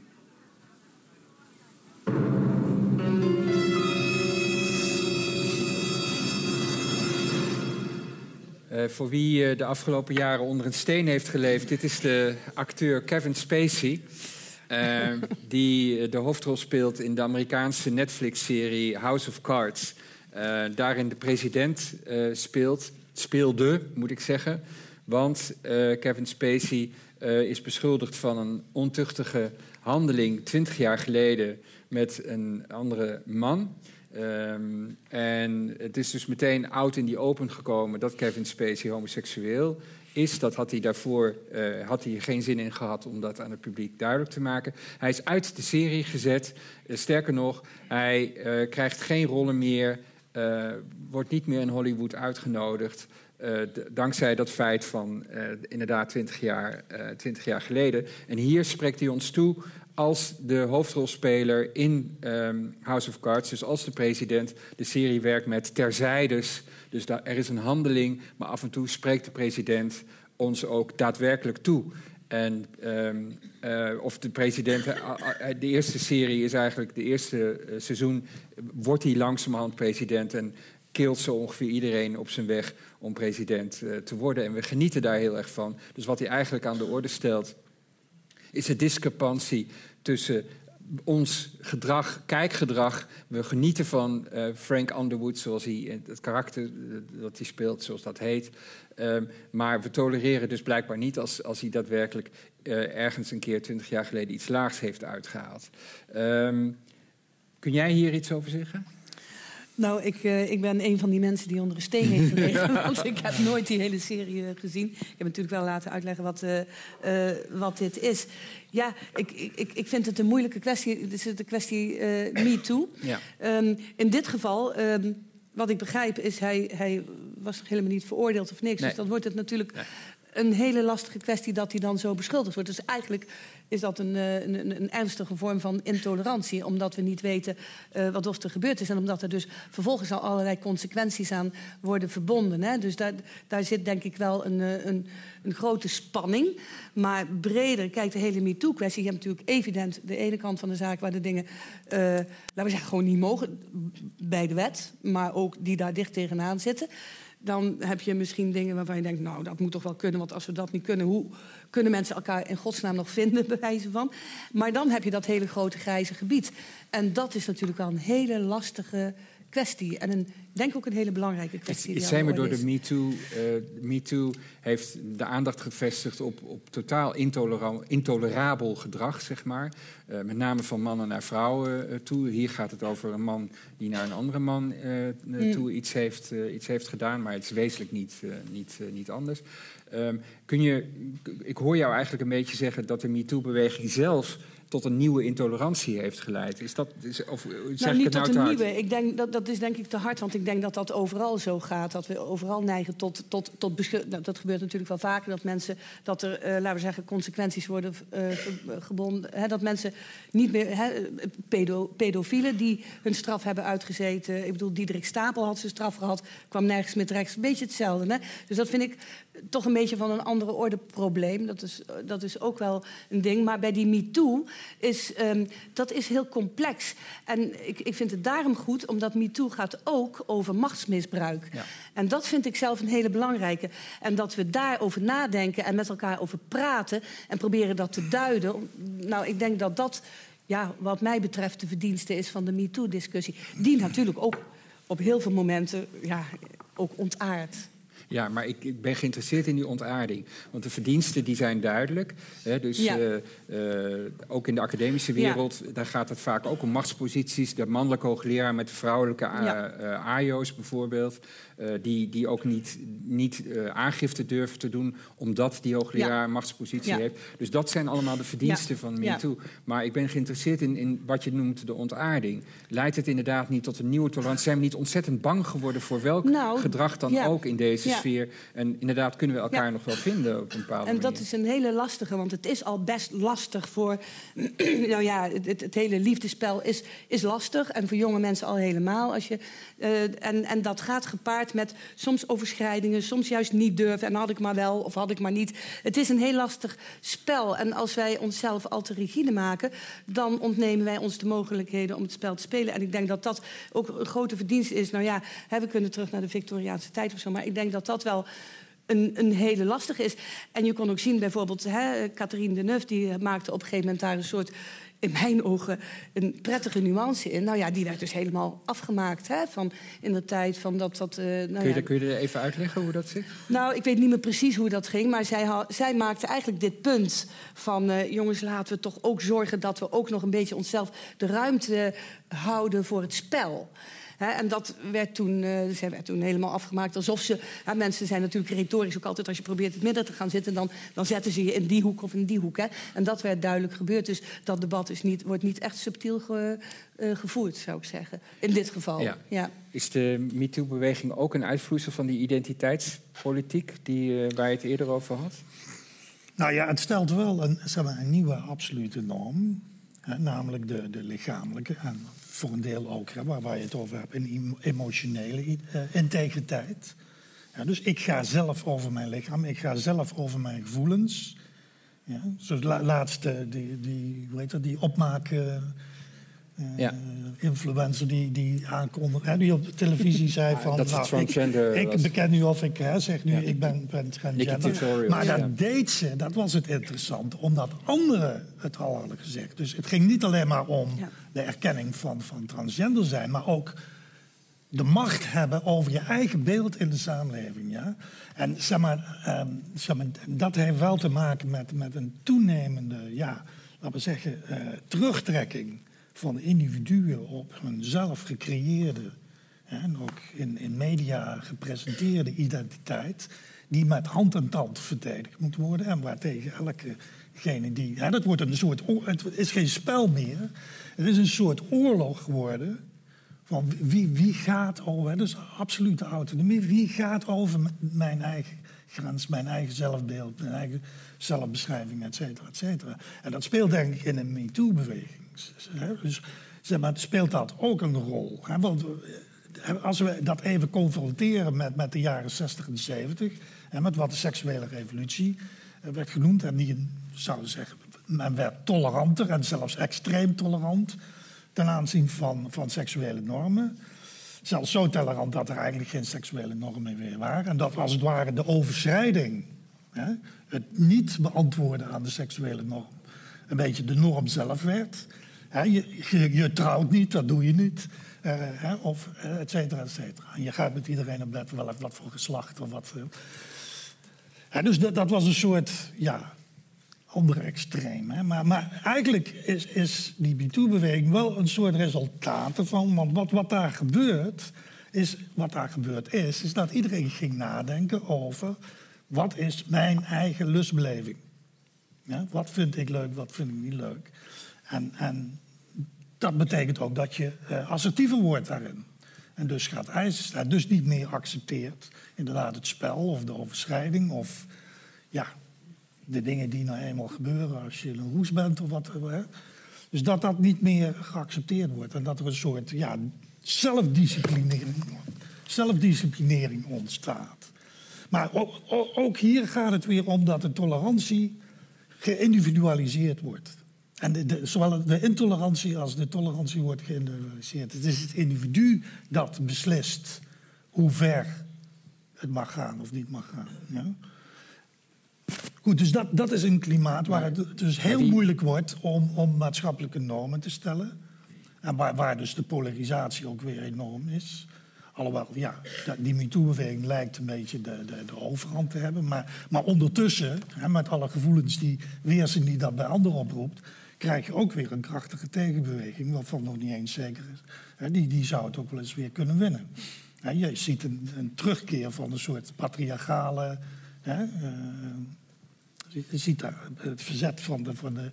Uh, voor wie uh, de afgelopen jaren onder een steen heeft geleefd, dit is de acteur Kevin Spacey. Uh, die de hoofdrol speelt in de Amerikaanse Netflix-serie House of Cards. daarin de president speelt, speelde, moet ik zeggen. Want Kevin Spacey is beschuldigd van een ontuchtige handeling 20 jaar geleden met een andere man. Um, en het is dus meteen oud in die open gekomen dat Kevin Spacey homoseksueel is. Dat had hij daarvoor uh, had hij geen zin in gehad om dat aan het publiek duidelijk te maken. Hij is uit de serie gezet. Uh, sterker nog, hij uh, krijgt geen rollen meer. wordt niet meer in Hollywood uitgenodigd. dankzij dat feit van inderdaad 20 jaar, 20 jaar geleden. En hier spreekt hij ons toe als de hoofdrolspeler in um, House of Cards, dus als de president, de serie werkt met terzijdes. Dus daar, er is een handeling, maar af en toe spreekt de president ons ook daadwerkelijk toe. En um, uh, of de president, uh, de eerste serie is eigenlijk, de eerste seizoen, wordt hij langzamerhand president en keelt zo ongeveer iedereen op zijn weg om president te worden. En we genieten daar heel erg van. Dus wat hij eigenlijk aan de orde stelt, is de discrepantie tussen ons gedrag, kijkgedrag. We genieten van uh, Frank Underwood, zoals hij, het karakter uh, dat hij speelt, zoals dat heet. Um, maar we tolereren dus blijkbaar niet als, als hij daadwerkelijk ergens een keer twintig jaar geleden iets laags heeft uitgehaald. Um, kun jij hier iets over zeggen? Nou, ik, uh, ik ben een van die mensen die onder een steen heeft gelegen. want ik heb nooit die hele serie uh, gezien. Ik heb natuurlijk wel laten uitleggen wat, uh, wat dit is. Ja, ik, ik, ik vind het een moeilijke kwestie. Het is de kwestie me too. Ja. Um, in dit geval, um, wat ik begrijp, is hij, hij was helemaal niet veroordeeld of niks. Nee. Dus dan wordt het natuurlijk. Een hele lastige kwestie dat hij dan zo beschuldigd wordt. Dus eigenlijk is dat een, een, een, ernstige vorm van intolerantie. Omdat we niet weten uh, wat er gebeurd is. En omdat er dus vervolgens al allerlei consequenties aan worden verbonden. Hè. Dus daar, daar zit denk ik wel een, een, een grote spanning. Maar breder, kijk, de hele MeToo-kwestie. Je hebt natuurlijk evident de ene kant van de zaak waar de dingen, laten we zeggen, gewoon niet mogen bij de wet. Maar ook die daar dicht tegenaan zitten dan heb je misschien dingen waarvan je denkt... nou, dat moet toch wel kunnen, want als we dat niet kunnen... hoe kunnen mensen elkaar in godsnaam nog vinden, bij wijze van? Maar dan heb je dat hele grote grijze gebied. En dat is natuurlijk wel een hele lastige kwestie. En een, denk ook een hele belangrijke kwestie. Het zijn we door de MeToo. Uh, MeToo heeft de aandacht gevestigd op, op totaal intolera intolerabel gedrag, zeg maar. Uh, met name van mannen naar vrouwen uh, toe. Hier gaat het over een man die naar een andere man mm. toe iets heeft, iets heeft gedaan. Maar het is wezenlijk niet, niet, niet anders. Um, kun je, ik hoor jou eigenlijk een beetje zeggen dat de MeToo-beweging zelf tot een nieuwe intolerantie heeft geleid. Is dat, is, of zeg nou, niet ik het tot nou een nieuwe. Ik denk, dat, dat is denk ik te hard, want ik denk dat dat overal zo gaat. Dat we overal neigen tot, tot, tot nou, Dat gebeurt natuurlijk wel vaker, dat mensen, dat er, uh, laten we zeggen, consequenties worden uh, gebonden. Hè, dat mensen niet meer, hè, pedo, pedofielen die hun straf hebben uitgezeten. Ik bedoel, Diederik Stapel had zijn straf gehad, kwam nergens meer terecht. Een beetje hetzelfde. Hè? Dus dat vind ik toch een beetje van een andere orde probleem. Dat is, dat is ook wel een ding. Maar bij die MeToo is um, dat is heel complex. En ik, ik vind het daarom goed, omdat MeToo gaat ook over machtsmisbruik. Ja. En dat vind ik zelf een hele belangrijke. En dat we daarover nadenken en met elkaar over praten en proberen dat te duiden. Nou, ik denk dat dat, ja, wat mij betreft, de verdienste is van de MeToo-discussie. Die natuurlijk ook op heel veel momenten ja, ook ontaardt. Ja, maar ik, ik ben geïnteresseerd in die ontaarding. Want de verdiensten die zijn duidelijk. Hè, dus Ja. eh, eh, ook in de academische wereld, daar gaat het vaak ook om machtsposities. De mannelijke hoogleraar met de vrouwelijke A- Ja. eh, AIO's bijvoorbeeld. Eh, die, die ook niet, niet eh, aangifte durven te doen, omdat die hoogleraar Ja. machtspositie Ja. heeft. Dus dat zijn allemaal de verdiensten Ja. van Ja. MeToo. Maar ik ben geïnteresseerd in, in wat je noemt de ontaarding. Leidt het inderdaad niet tot een nieuwe tolerantie? Zijn we niet ontzettend bang geworden voor welk Nou, gedrag dan ook in deze sfeer? En inderdaad kunnen we elkaar nog wel vinden op een bepaalde En dat manier. is een hele lastige, want het is al best lastig voor... nou ja, het, het- het hele liefdespel is, is lastig. En voor jonge mensen al helemaal. Als je, eh, en, en dat gaat gepaard met soms overschrijdingen, soms juist niet durven. En had ik maar wel of had ik maar niet. Het is een heel lastig spel. En als wij onszelf al te rigide maken... dan ontnemen wij ons de mogelijkheden om het spel te spelen. En ik denk dat dat ook een grote verdienste is. Nou ja, we kunnen terug naar de Victoriaanse tijd of zo. Maar ik denk dat dat wel een, een hele lastige is. En je kon ook zien bijvoorbeeld, hè, Catherine Deneuve... die maakte op een gegeven moment daar een soort... in mijn ogen een prettige nuance in. Nou ja, die werd dus helemaal afgemaakt. Hè, van in de tijd van dat... dat eh, nou Kun je, ja, kun je er even uitleggen hoe dat zit? nou, ik weet niet meer precies hoe dat ging, maar zij, zij maakte eigenlijk dit punt van... eh, jongens, laten we toch ook zorgen dat we ook nog een beetje onszelf de ruimte houden voor het spel. Hè, en dat werd toen, eh, zij werd toen helemaal afgemaakt alsof ze... Mensen zijn natuurlijk retorisch ook altijd... als je probeert het midden te gaan zitten... dan, dan zetten ze je in die hoek of in die hoek. Hè. En dat werd duidelijk gebeurd. Dus dat debat is niet, wordt niet echt subtiel ge- eh, gevoerd, zou ik zeggen. In dit geval. Ja. ja. Is de MeToo-beweging ook een uitvloeisel van die identiteitspolitiek die, eh, waar je het eerder over had? Nou ja, het stelt wel een, zeg maar, een nieuwe absolute norm. Hè, namelijk de, de lichamelijke en voor een deel ook, hè, waar, waar je het over hebt, een emo- emotionele eh, integriteit. Ja, dus ik ga zelf over mijn lichaam, ik ga zelf over mijn gevoelens. Ja, zoals la, laatste, die, die, hoe heet dat, die opmaak... eh, eh, Ja. influencer die, die aankondigde, hè, die op de televisie zei Ah, van... dat nou, transgender ik, ik beken nu of ik hè, zeg nu, Ja. ik ben, transgender. Maar dat ja. deed ze, dat was het interessante, omdat anderen het al hadden gezegd. Dus het ging niet alleen maar om Ja. de erkenning van, van transgender zijn, maar ook de macht hebben over je eigen beeld in de samenleving. Ja? En zeg maar, ehm, zeg maar, dat heeft wel te maken met, met een toenemende, ja, laten we zeggen, eh, terugtrekking van individuen op hun zelf gecreëerde en ook in, in media gepresenteerde identiteit, die met hand en tand verdedigd moet worden en waartegen elkegene die. Dat wordt een soort, oor- het is geen spel meer, het is een soort oorlog geworden. Van wie, wie gaat over, dus absolute autonomie, wie gaat over mijn eigen grens, mijn eigen zelfbeeld, mijn eigen zelfbeschrijving, et cetera, et cetera. En dat speelt denk ik in een MeToo-beweging. Dus zeg maar, speelt dat ook een rol. Hè? Want eh, als we dat even confronteren met, met de jaren 60 en 70, hè, met wat de seksuele revolutie eh, werd genoemd, en die zouden zeggen, men werd toleranter en zelfs extreem tolerant ten aanzien van, van seksuele normen. Zelfs zo tolerant dat er eigenlijk geen seksuele normen meer waren. En dat als het ware de overschrijding, hè, het niet beantwoorden aan de seksuele norm, een beetje de norm zelf werd. Je, je, trouwt niet, dat doe je niet. eh, hè, of eh, et cetera, et cetera. Je gaat met iedereen op wel wat voor geslacht of wat. eh. Hè, dus dat, dat was een soort, ja, andere extreem. Hè? Maar, maar eigenlijk is, is die MeToo-beweging wel een soort resultaat ervan. Want wat, wat daar gebeurt, is, wat daar gebeurd is, is dat iedereen ging nadenken over wat is mijn eigen lustbeleving. Ja? Wat vind ik leuk, wat vind ik niet leuk. En, en dat betekent ook dat je eh, assertiever wordt daarin. En dus gaat stellen. Dus niet meer accepteert inderdaad het spel of de overschrijding of ja, de dingen die nou eenmaal gebeuren als je een roes bent of wat. Hè? Dus dat dat niet meer geaccepteerd wordt en dat er een soort ja, zelfdisciplinering, zelfdisciplinering ontstaat. Maar ook- ook hier gaat het weer om dat de tolerantie geïndividualiseerd wordt. En de, de- zowel de intolerantie als de tolerantie wordt geïndividualiseerd. Het is het individu dat beslist hoe ver het mag gaan of niet mag gaan. Ja? Goed, dus dat, dat is een klimaat waar het dus heel moeilijk wordt om, om maatschappelijke normen te stellen. En waar, waar dus de polarisatie ook weer enorm is. Alhoewel, ja, die MeToo-beweging lijkt een beetje de, de, de overhand te hebben. Maar, maar ondertussen, hè, met alle gevoelens die weerzin die dat bij anderen oproept... krijg je ook weer een krachtige tegenbeweging, waarvan nog niet eens zeker is. Hè, die, die zou het ook wel eens weer kunnen winnen. Hè, je ziet een, een terugkeer van een soort patriarchale... Hè, eh, je ziet daar het verzet van de, van de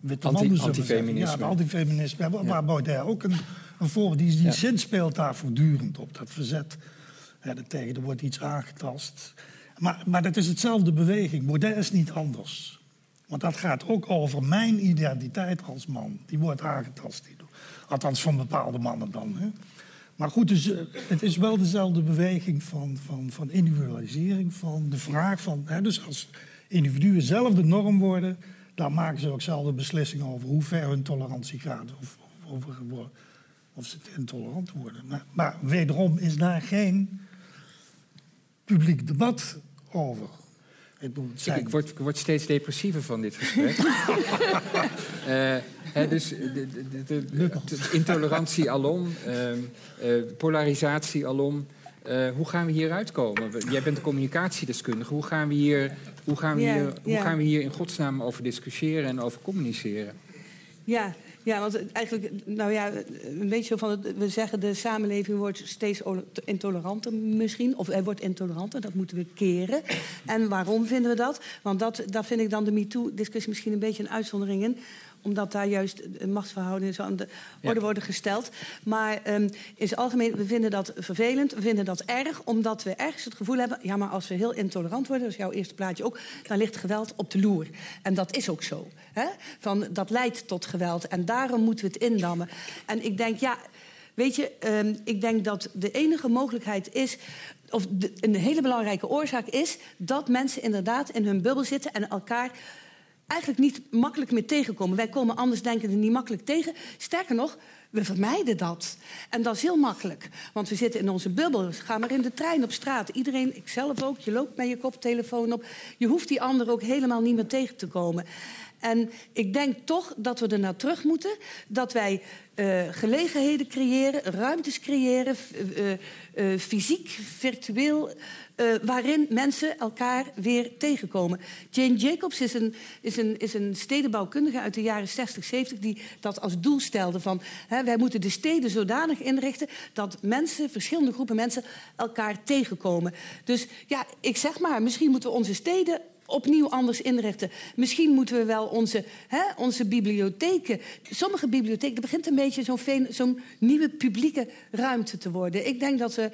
witte Anti- mannen. antifeminisme. Ja, de antifeminisme. Waar, Baudet ook een, een voorbeeld... Die, die Ja. zin speelt daar voortdurend op. Dat verzet hè, er tegen, er wordt iets aangetast. Maar, maar dat is hetzelfde beweging. Baudet is niet anders. Want dat gaat ook over mijn identiteit als man. Die wordt aangetast. Althans van bepaalde mannen dan. Hè. Maar goed, dus, eh, het is wel dezelfde beweging van, van, van individualisering. Van de vraag van... Hè, dus als individuen zelf de norm worden... dan maken ze ook zelf de beslissingen over hoe ver hun tolerantie gaat. Of, of, over, of ze intolerant worden. Maar, maar wederom is daar geen publiek debat over. Ik bedoel, Ik, word, ik word steeds depressiever van dit gesprek. Hè, dus de, de, de, de- de intolerantie alom, ehm, eh, polarisatie alom. Eh, hoe gaan we hier uitkomen? Jij bent een communicatiedeskundige. Hoe gaan we hier, hoe gaan we hier, hoe gaan we hier in godsnaam over discussiëren en over communiceren? Ja, ja, want eigenlijk, nou ja, een beetje van, het- we zeggen de samenleving wordt steeds intoleranter misschien, of hij wordt intoleranter, dat moeten we keren. En waarom vinden we dat? Want dat, daar vind ik dan de MeToo-discussie misschien een beetje een uitzondering in omdat daar juist machtsverhoudingen zo aan de orde worden gesteld. Maar ehm, in het algemeen, we vinden dat vervelend, we vinden dat erg... omdat we ergens het gevoel hebben... ja, maar als we heel intolerant worden, dat is jouw eerste plaatje ook... dan ligt geweld op de loer. En dat is ook zo. Hè? Van, dat leidt tot geweld en daarom moeten we het indammen. En ik denk, ja... Weet je, ehm, ik denk dat de enige mogelijkheid is... of de, een hele belangrijke oorzaak is... dat mensen inderdaad in hun bubbel zitten en elkaar eigenlijk niet makkelijk meer tegenkomen. Wij komen anders denkenden niet makkelijk tegen. Sterker nog, we vermijden dat. En dat is heel makkelijk. Want we zitten in onze bubbel. Ga maar in de trein op straat. Iedereen, ikzelf ook, je loopt met je koptelefoon op. Je hoeft die ander ook helemaal niet meer tegen te komen. En ik denk toch dat we er naar terug moeten. Dat wij eh, gelegenheden creëren, ruimtes creëren, eh, eh, fysiek, virtueel, eh, waarin mensen elkaar weer tegenkomen. Jane Jacobs is een, is een, is een stedenbouwkundige uit de jaren 60, 70 die dat als doel stelde van hè, wij moeten de steden zodanig inrichten dat mensen, verschillende groepen mensen, elkaar tegenkomen. Dus ja, ik zeg maar, misschien moeten we onze steden opnieuw anders inrichten. Misschien moeten we wel onze, hè, onze bibliotheken... Sommige bibliotheken, er begint een beetje zo'n zo'n nieuwe publieke ruimte te worden. Ik denk dat we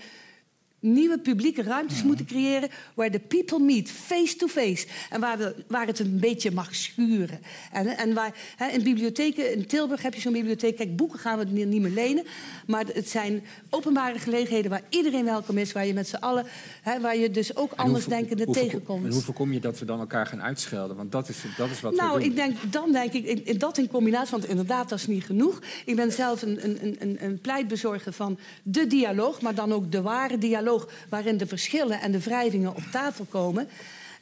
nieuwe publieke ruimtes moeten creëren... waar de people meet, face to face. En waar, we, waar het een beetje mag schuren. En, en waar, hè, in bibliotheken, in Tilburg heb je zo'n bibliotheek... kijk, boeken gaan we niet meer lenen... maar het zijn openbare gelegenheden waar iedereen welkom is... waar je met z'n allen, hè, waar je dus ook anders voorko- tegenkomt. En hoe voorkom je dat we dan elkaar gaan uitschelden? Want dat is, dat is wat we Nou, doen. ik denk, dan denk ik, in- in dat in combinatie, want inderdaad, dat is niet genoeg. Ik ben zelf een, een, een, een pleitbezorger van de dialoog, maar dan ook de ware dialoog, waarin de verschillen en de wrijvingen op tafel komen.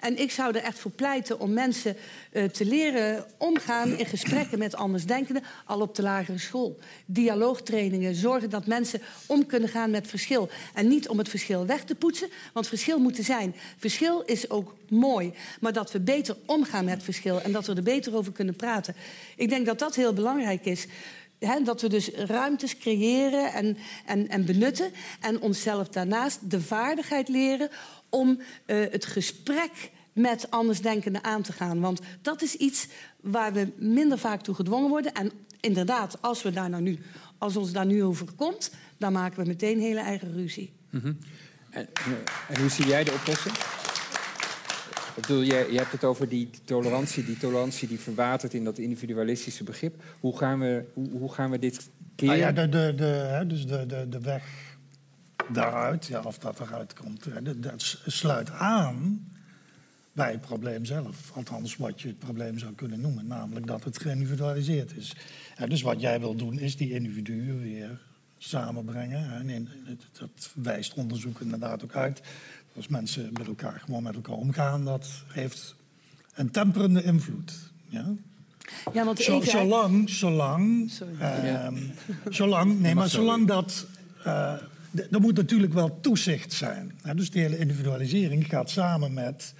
En ik zou er echt voor pleiten om mensen eh, te leren omgaan in gesprekken met andersdenkenden, al op de lagere school. Dialoogtrainingen, zorgen dat mensen om kunnen gaan met verschil. En niet om het verschil weg te poetsen, want verschil moet er zijn. Verschil is ook mooi, maar dat we beter omgaan met verschil en dat we er beter over kunnen praten. Ik denk dat dat heel belangrijk is. Dat we dus ruimtes creëren en, en, en benutten. En onszelf daarnaast de vaardigheid leren om eh, het gesprek met andersdenkenden aan te gaan. Want dat is iets waar we minder vaak toe gedwongen worden. En inderdaad, als, we daar nou nu, als ons daar nu over komt, dan maken we meteen hele eigen ruzie. Mhm. En, en hoe zie jij de oplossing? Je, hebt het over die tolerantie, die tolerantie die verwatert in dat individualistische begrip. Hoe gaan we, hoe, hoe gaan we dit keren? Nou ja, de, de, de, hè, dus de, de, de weg daaruit, ja, of dat eruit komt, dat, sluit aan bij het probleem zelf. Althans, wat je het probleem zou kunnen noemen, namelijk dat het geïndividualiseerd is. Dus wat jij wil doen, is die individuen weer samenbrengen. En dat wijst onderzoek inderdaad ook uit. Als mensen met elkaar gewoon met elkaar omgaan, dat heeft een temperende invloed. Ja? Ja, want Zo- even- zolang, zolang, Sorry. ehm, zolang, nee, maar zo zolang dat, eh, d- er moet natuurlijk wel toezicht zijn. Hè, dus de hele individualisering gaat samen met,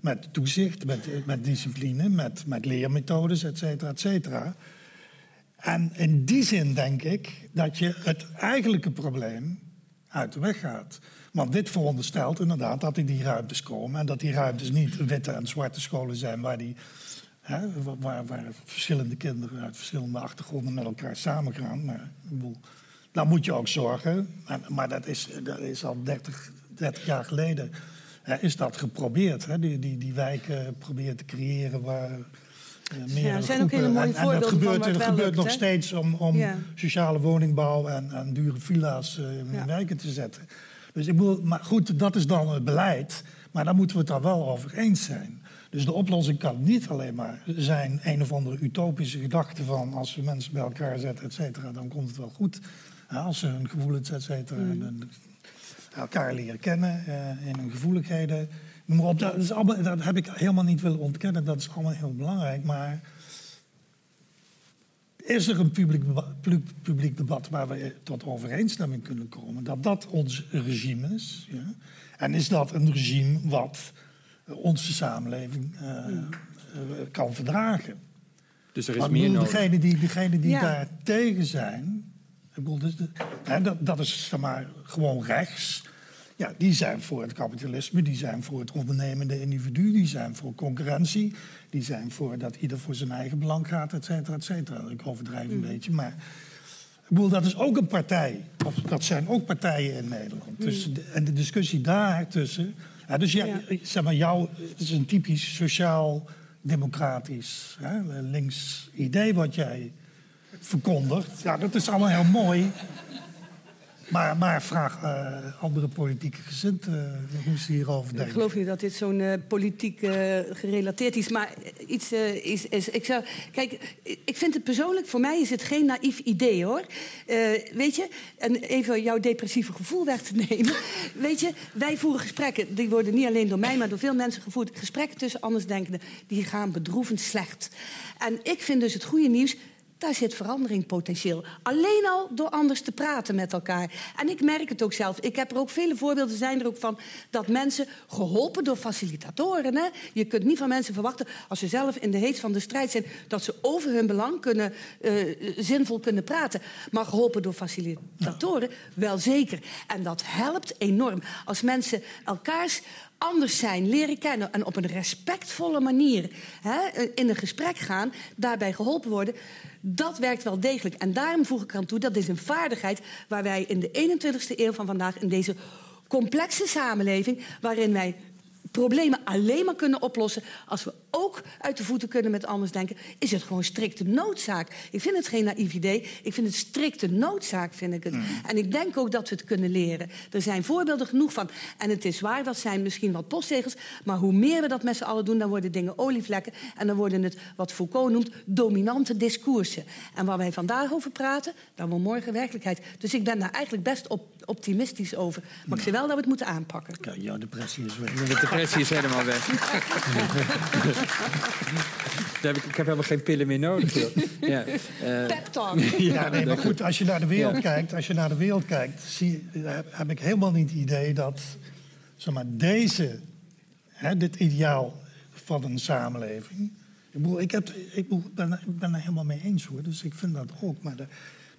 met toezicht, met, met discipline, met, met leermethodes, et cetera, et cetera. En in die zin denk ik dat je het eigenlijke probleem uit de weg gaat. Want dit veronderstelt inderdaad dat er die ruimtes komen... en dat die ruimtes niet witte en zwarte scholen zijn... waar, die, hè, waar, waar verschillende kinderen uit verschillende achtergronden met elkaar samengaan. Maar ik bedoel, daar moet je ook zorgen. En, maar dat is, dat is al 30, 30 jaar geleden hè, is dat geprobeerd. Hè? Die, die, die wijken proberen te creëren waar... eh, meerdere er zijn ook hele mooie en, en dat voorbeelden van gebeurt, dat gebeurt lukt, nog steeds om, om Ja. sociale woningbouw en, en dure villa's eh, in wijken te zetten. Dus ik bedoel, maar goed, dat is dan het beleid. Maar daar moeten we het dan wel over eens zijn. Dus de oplossing kan niet alleen maar zijn een of andere utopische gedachte van als we mensen bij elkaar zetten, et cetera, dan komt het wel goed. Als ze hun gevoelens, et cetera, dan elkaar leren kennen eh, in hun gevoeligheden. Noem maar op, dat, is allemaal, dat heb ik helemaal niet willen ontkennen, dat is allemaal heel belangrijk. Maar is er een publiek, publiek debat waar we tot overeenstemming kunnen komen dat dat ons regime is? Ja? En is dat een regime wat onze samenleving eh, eh, kan verdragen? Dus er is Want meer ik bedoel, nodig. Degenen die, degenen die Ja. daar tegen zijn, ik bedoel, dus de- hè, dat, dat is zeg maar, gewoon rechts. Ja, die zijn voor het kapitalisme, die zijn voor het ondernemende individu, die zijn voor concurrentie, die zijn voor dat ieder voor zijn eigen belang gaat, et cetera, et cetera. Ik overdrijf een beetje, maar ik bedoel, dat is ook een partij. Of dat zijn ook partijen in Nederland. Dus de, en de discussie daar tussen. Ja, dus ja, Ja. zeg maar, jou, het is een typisch sociaal-democratisch links idee wat jij verkondigt. Ja, dat is allemaal heel mooi. Maar, maar vraag eh, andere politieke gezinten eh, hoe ze hierover Ik denken. geloof niet dat dit zo'n eh, politiek gerelateerd is. Maar iets is, is. Ik zou. Kijk, ik vind het persoonlijk, voor mij is het geen naïef idee hoor. Weet je, en even jouw depressieve gevoel weg te nemen. Weet je, wij voeren gesprekken. Die worden niet alleen door mij, maar door veel mensen gevoerd. Gesprekken tussen andersdenkenden, die gaan bedroevend slecht. En ik vind dus het goede nieuws. Daar zit verandering potentieel. Alleen al door anders te praten met elkaar. En ik merk het ook zelf. Ik heb er ook vele voorbeelden zijn er ook van dat mensen geholpen door facilitatoren. Hè? Je kunt niet van mensen verwachten als ze zelf in de heet van de strijd zijn dat ze over hun belang kunnen, eh, zinvol kunnen praten. Maar geholpen door facilitatoren wel zeker. En dat helpt enorm als mensen elkaars anders zijn, leren kennen en op een respectvolle manier hè, in een gesprek gaan, daarbij geholpen worden. Dat werkt wel degelijk. En daarom voeg ik aan toe, dat is een vaardigheid waar wij in de 21ste eeuw van vandaag, in deze complexe samenleving, waarin wij problemen alleen maar kunnen oplossen als we ook uit de voeten kunnen met anders denken, is het gewoon strikte noodzaak. Ik vind het geen naïef idee, ik vind het strikte noodzaak, vind ik het. En ik denk ook dat we het kunnen leren. Er zijn voorbeelden genoeg van. En het is waar, dat zijn misschien wat postzegels, maar hoe meer we dat met z'n allen doen, dan worden dingen olievlekken en dan worden het, wat Foucault noemt, dominante discoursen. En waar wij vandaag over praten, dan wordt morgen werkelijkheid. Dus ik ben daar eigenlijk best op, optimistisch over. Maar ik zie wel dat we het moeten aanpakken. Kijk, jouw depressie is weg. De depressie is helemaal weg. Daar heb ik, ik heb helemaal geen pillen meer nodig. Ja, eh, Pep talk. Ja, nee, maar goed, als je naar de wereld Ja. kijkt, als je naar de wereld kijkt, zie, heb, heb ik helemaal niet het idee dat zeg maar, deze, hè, dit ideaal van een samenleving. Ik, bedoel, ik, heb, ik ben, ben er helemaal mee eens hoor, dus ik vind dat ook. Maar, de,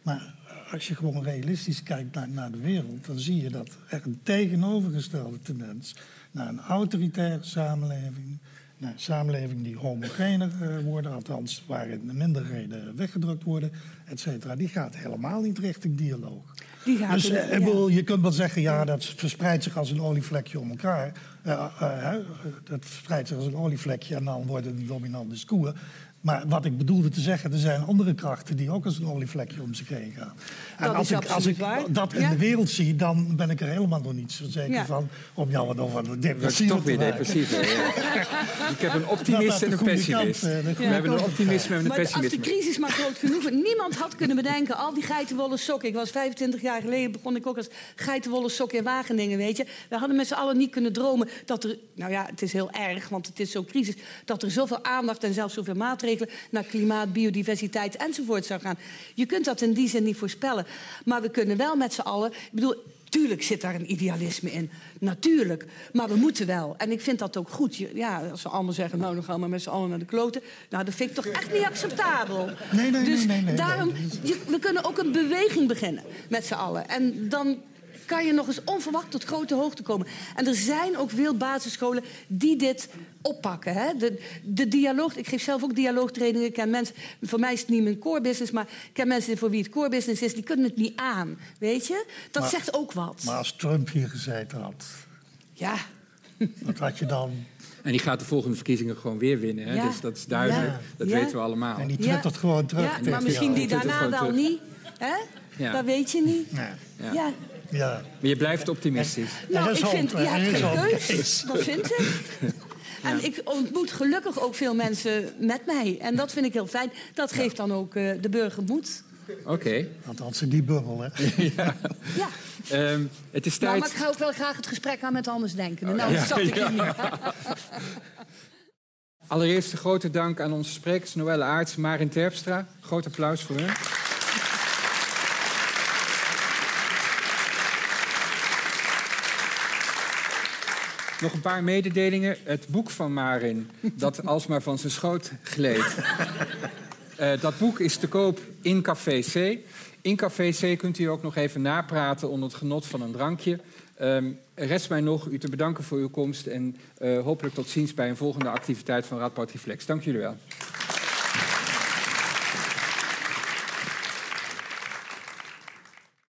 maar als je gewoon realistisch kijkt naar, naar de wereld, dan zie je dat er een tegenovergestelde tendens naar een autoritaire samenleving, naar een samenleving die homogener eh, worden, althans waarin de minderheden weggedrukt worden, et cetera, die gaat helemaal niet richting dialoog. Die gaat Dus eh, ik bedoel, je kunt wel zeggen, ja, dat verspreidt zich als een olievlekje om elkaar. Eh, hè, dat verspreidt zich als een olievlekje en dan wordt het een dominant discours. Maar wat ik bedoelde te zeggen, er zijn andere krachten die ook als een olievlekje om zich heen gaan. En Dat als is ik, als ik waar. dat in Ja. de wereld zie, dan ben ik er helemaal nog niet zo zeker Ja. van om jou wat over de Dat is depressie toch weer te depressief. ja. Ik heb een optimist Dat dat en een pessimist. kant, eh, de We hebben een optimisme en een Maar als de crisis maar groot genoeg. Niemand had kunnen bedenken, al die geitenwolle sokken. Ik was 25 jaar geleden, begon ik ook als geitenwolle sok in Wageningen, weet je. We hadden met z'n allen niet kunnen dromen dat er... Nou ja, het is heel erg, want het is zo'n crisis... dat er zoveel aandacht en zelfs zoveel maatregelen... naar klimaat, biodiversiteit enzovoort zou gaan. Je kunt dat in die zin niet voorspellen. Maar we kunnen wel met z'n allen... Ik bedoel, Tuurlijk zit daar een idealisme in. Natuurlijk. Maar we moeten wel. En ik vind dat ook goed. Ja, als ze allemaal zeggen, nou, dan gaan we met z'n allen naar de kloten. Nou, dat vind ik toch echt niet acceptabel. Nee, nee, dus nee, nee, nee, daarom, je- we kunnen ook een beweging beginnen met z'n allen. En dan kan je nog eens onverwacht tot grote hoogte komen. En er zijn ook veel basisscholen die dit oppakken. Hè? De, de dialoog, ik geef zelf ook dialoogtrainingen. Ik ken mensen, voor mij is het niet mijn core business, maar ik ken mensen voor wie het core business is, die kunnen het niet aan. Weet je? Dat Maar- zegt ook wat. Maar als Trump hier gezeten had, Ja. wat had je dan? En die gaat de volgende verkiezingen gewoon weer winnen. Hè? Ja. Dus dat is duidelijk. Ja. Dat Ja. weten we allemaal. En die twittert gewoon terug. Maar misschien die daarna wel terug. niet. Hè? Ja. Dat weet je niet. Ja. Ja. Ja. Maar je blijft optimistisch. Nou, dat is ik wel- vind, je dat hebt geen keus. Dat vind ik. En ik ontmoet gelukkig ook veel mensen met mij. En dat vind ik heel fijn. Dat geeft dan ook eh, de burger moed. Oké. Althans in die bubbel, hè? ja. Ja. Ehm, het is Nou, tijd... maar ik ga ook wel graag het gesprek aan met anders denken. Nou, ja. dat zat ik Ja. hier niet. Allereerst een grote dank aan onze sprekers, Noelle Aarts, Marin Terpstra. Groot applaus voor hen. Nog een paar mededelingen. Het boek van Marin, dat alsmaar van zijn schoot gleed. Eh, dat boek is te koop in Café C. In Café C kunt u ook nog even napraten onder het genot van een drankje. Ehm, rest mij nog u te bedanken voor uw komst en eh, hopelijk tot ziens bij een volgende activiteit van Radboud Reflex. Dank jullie wel.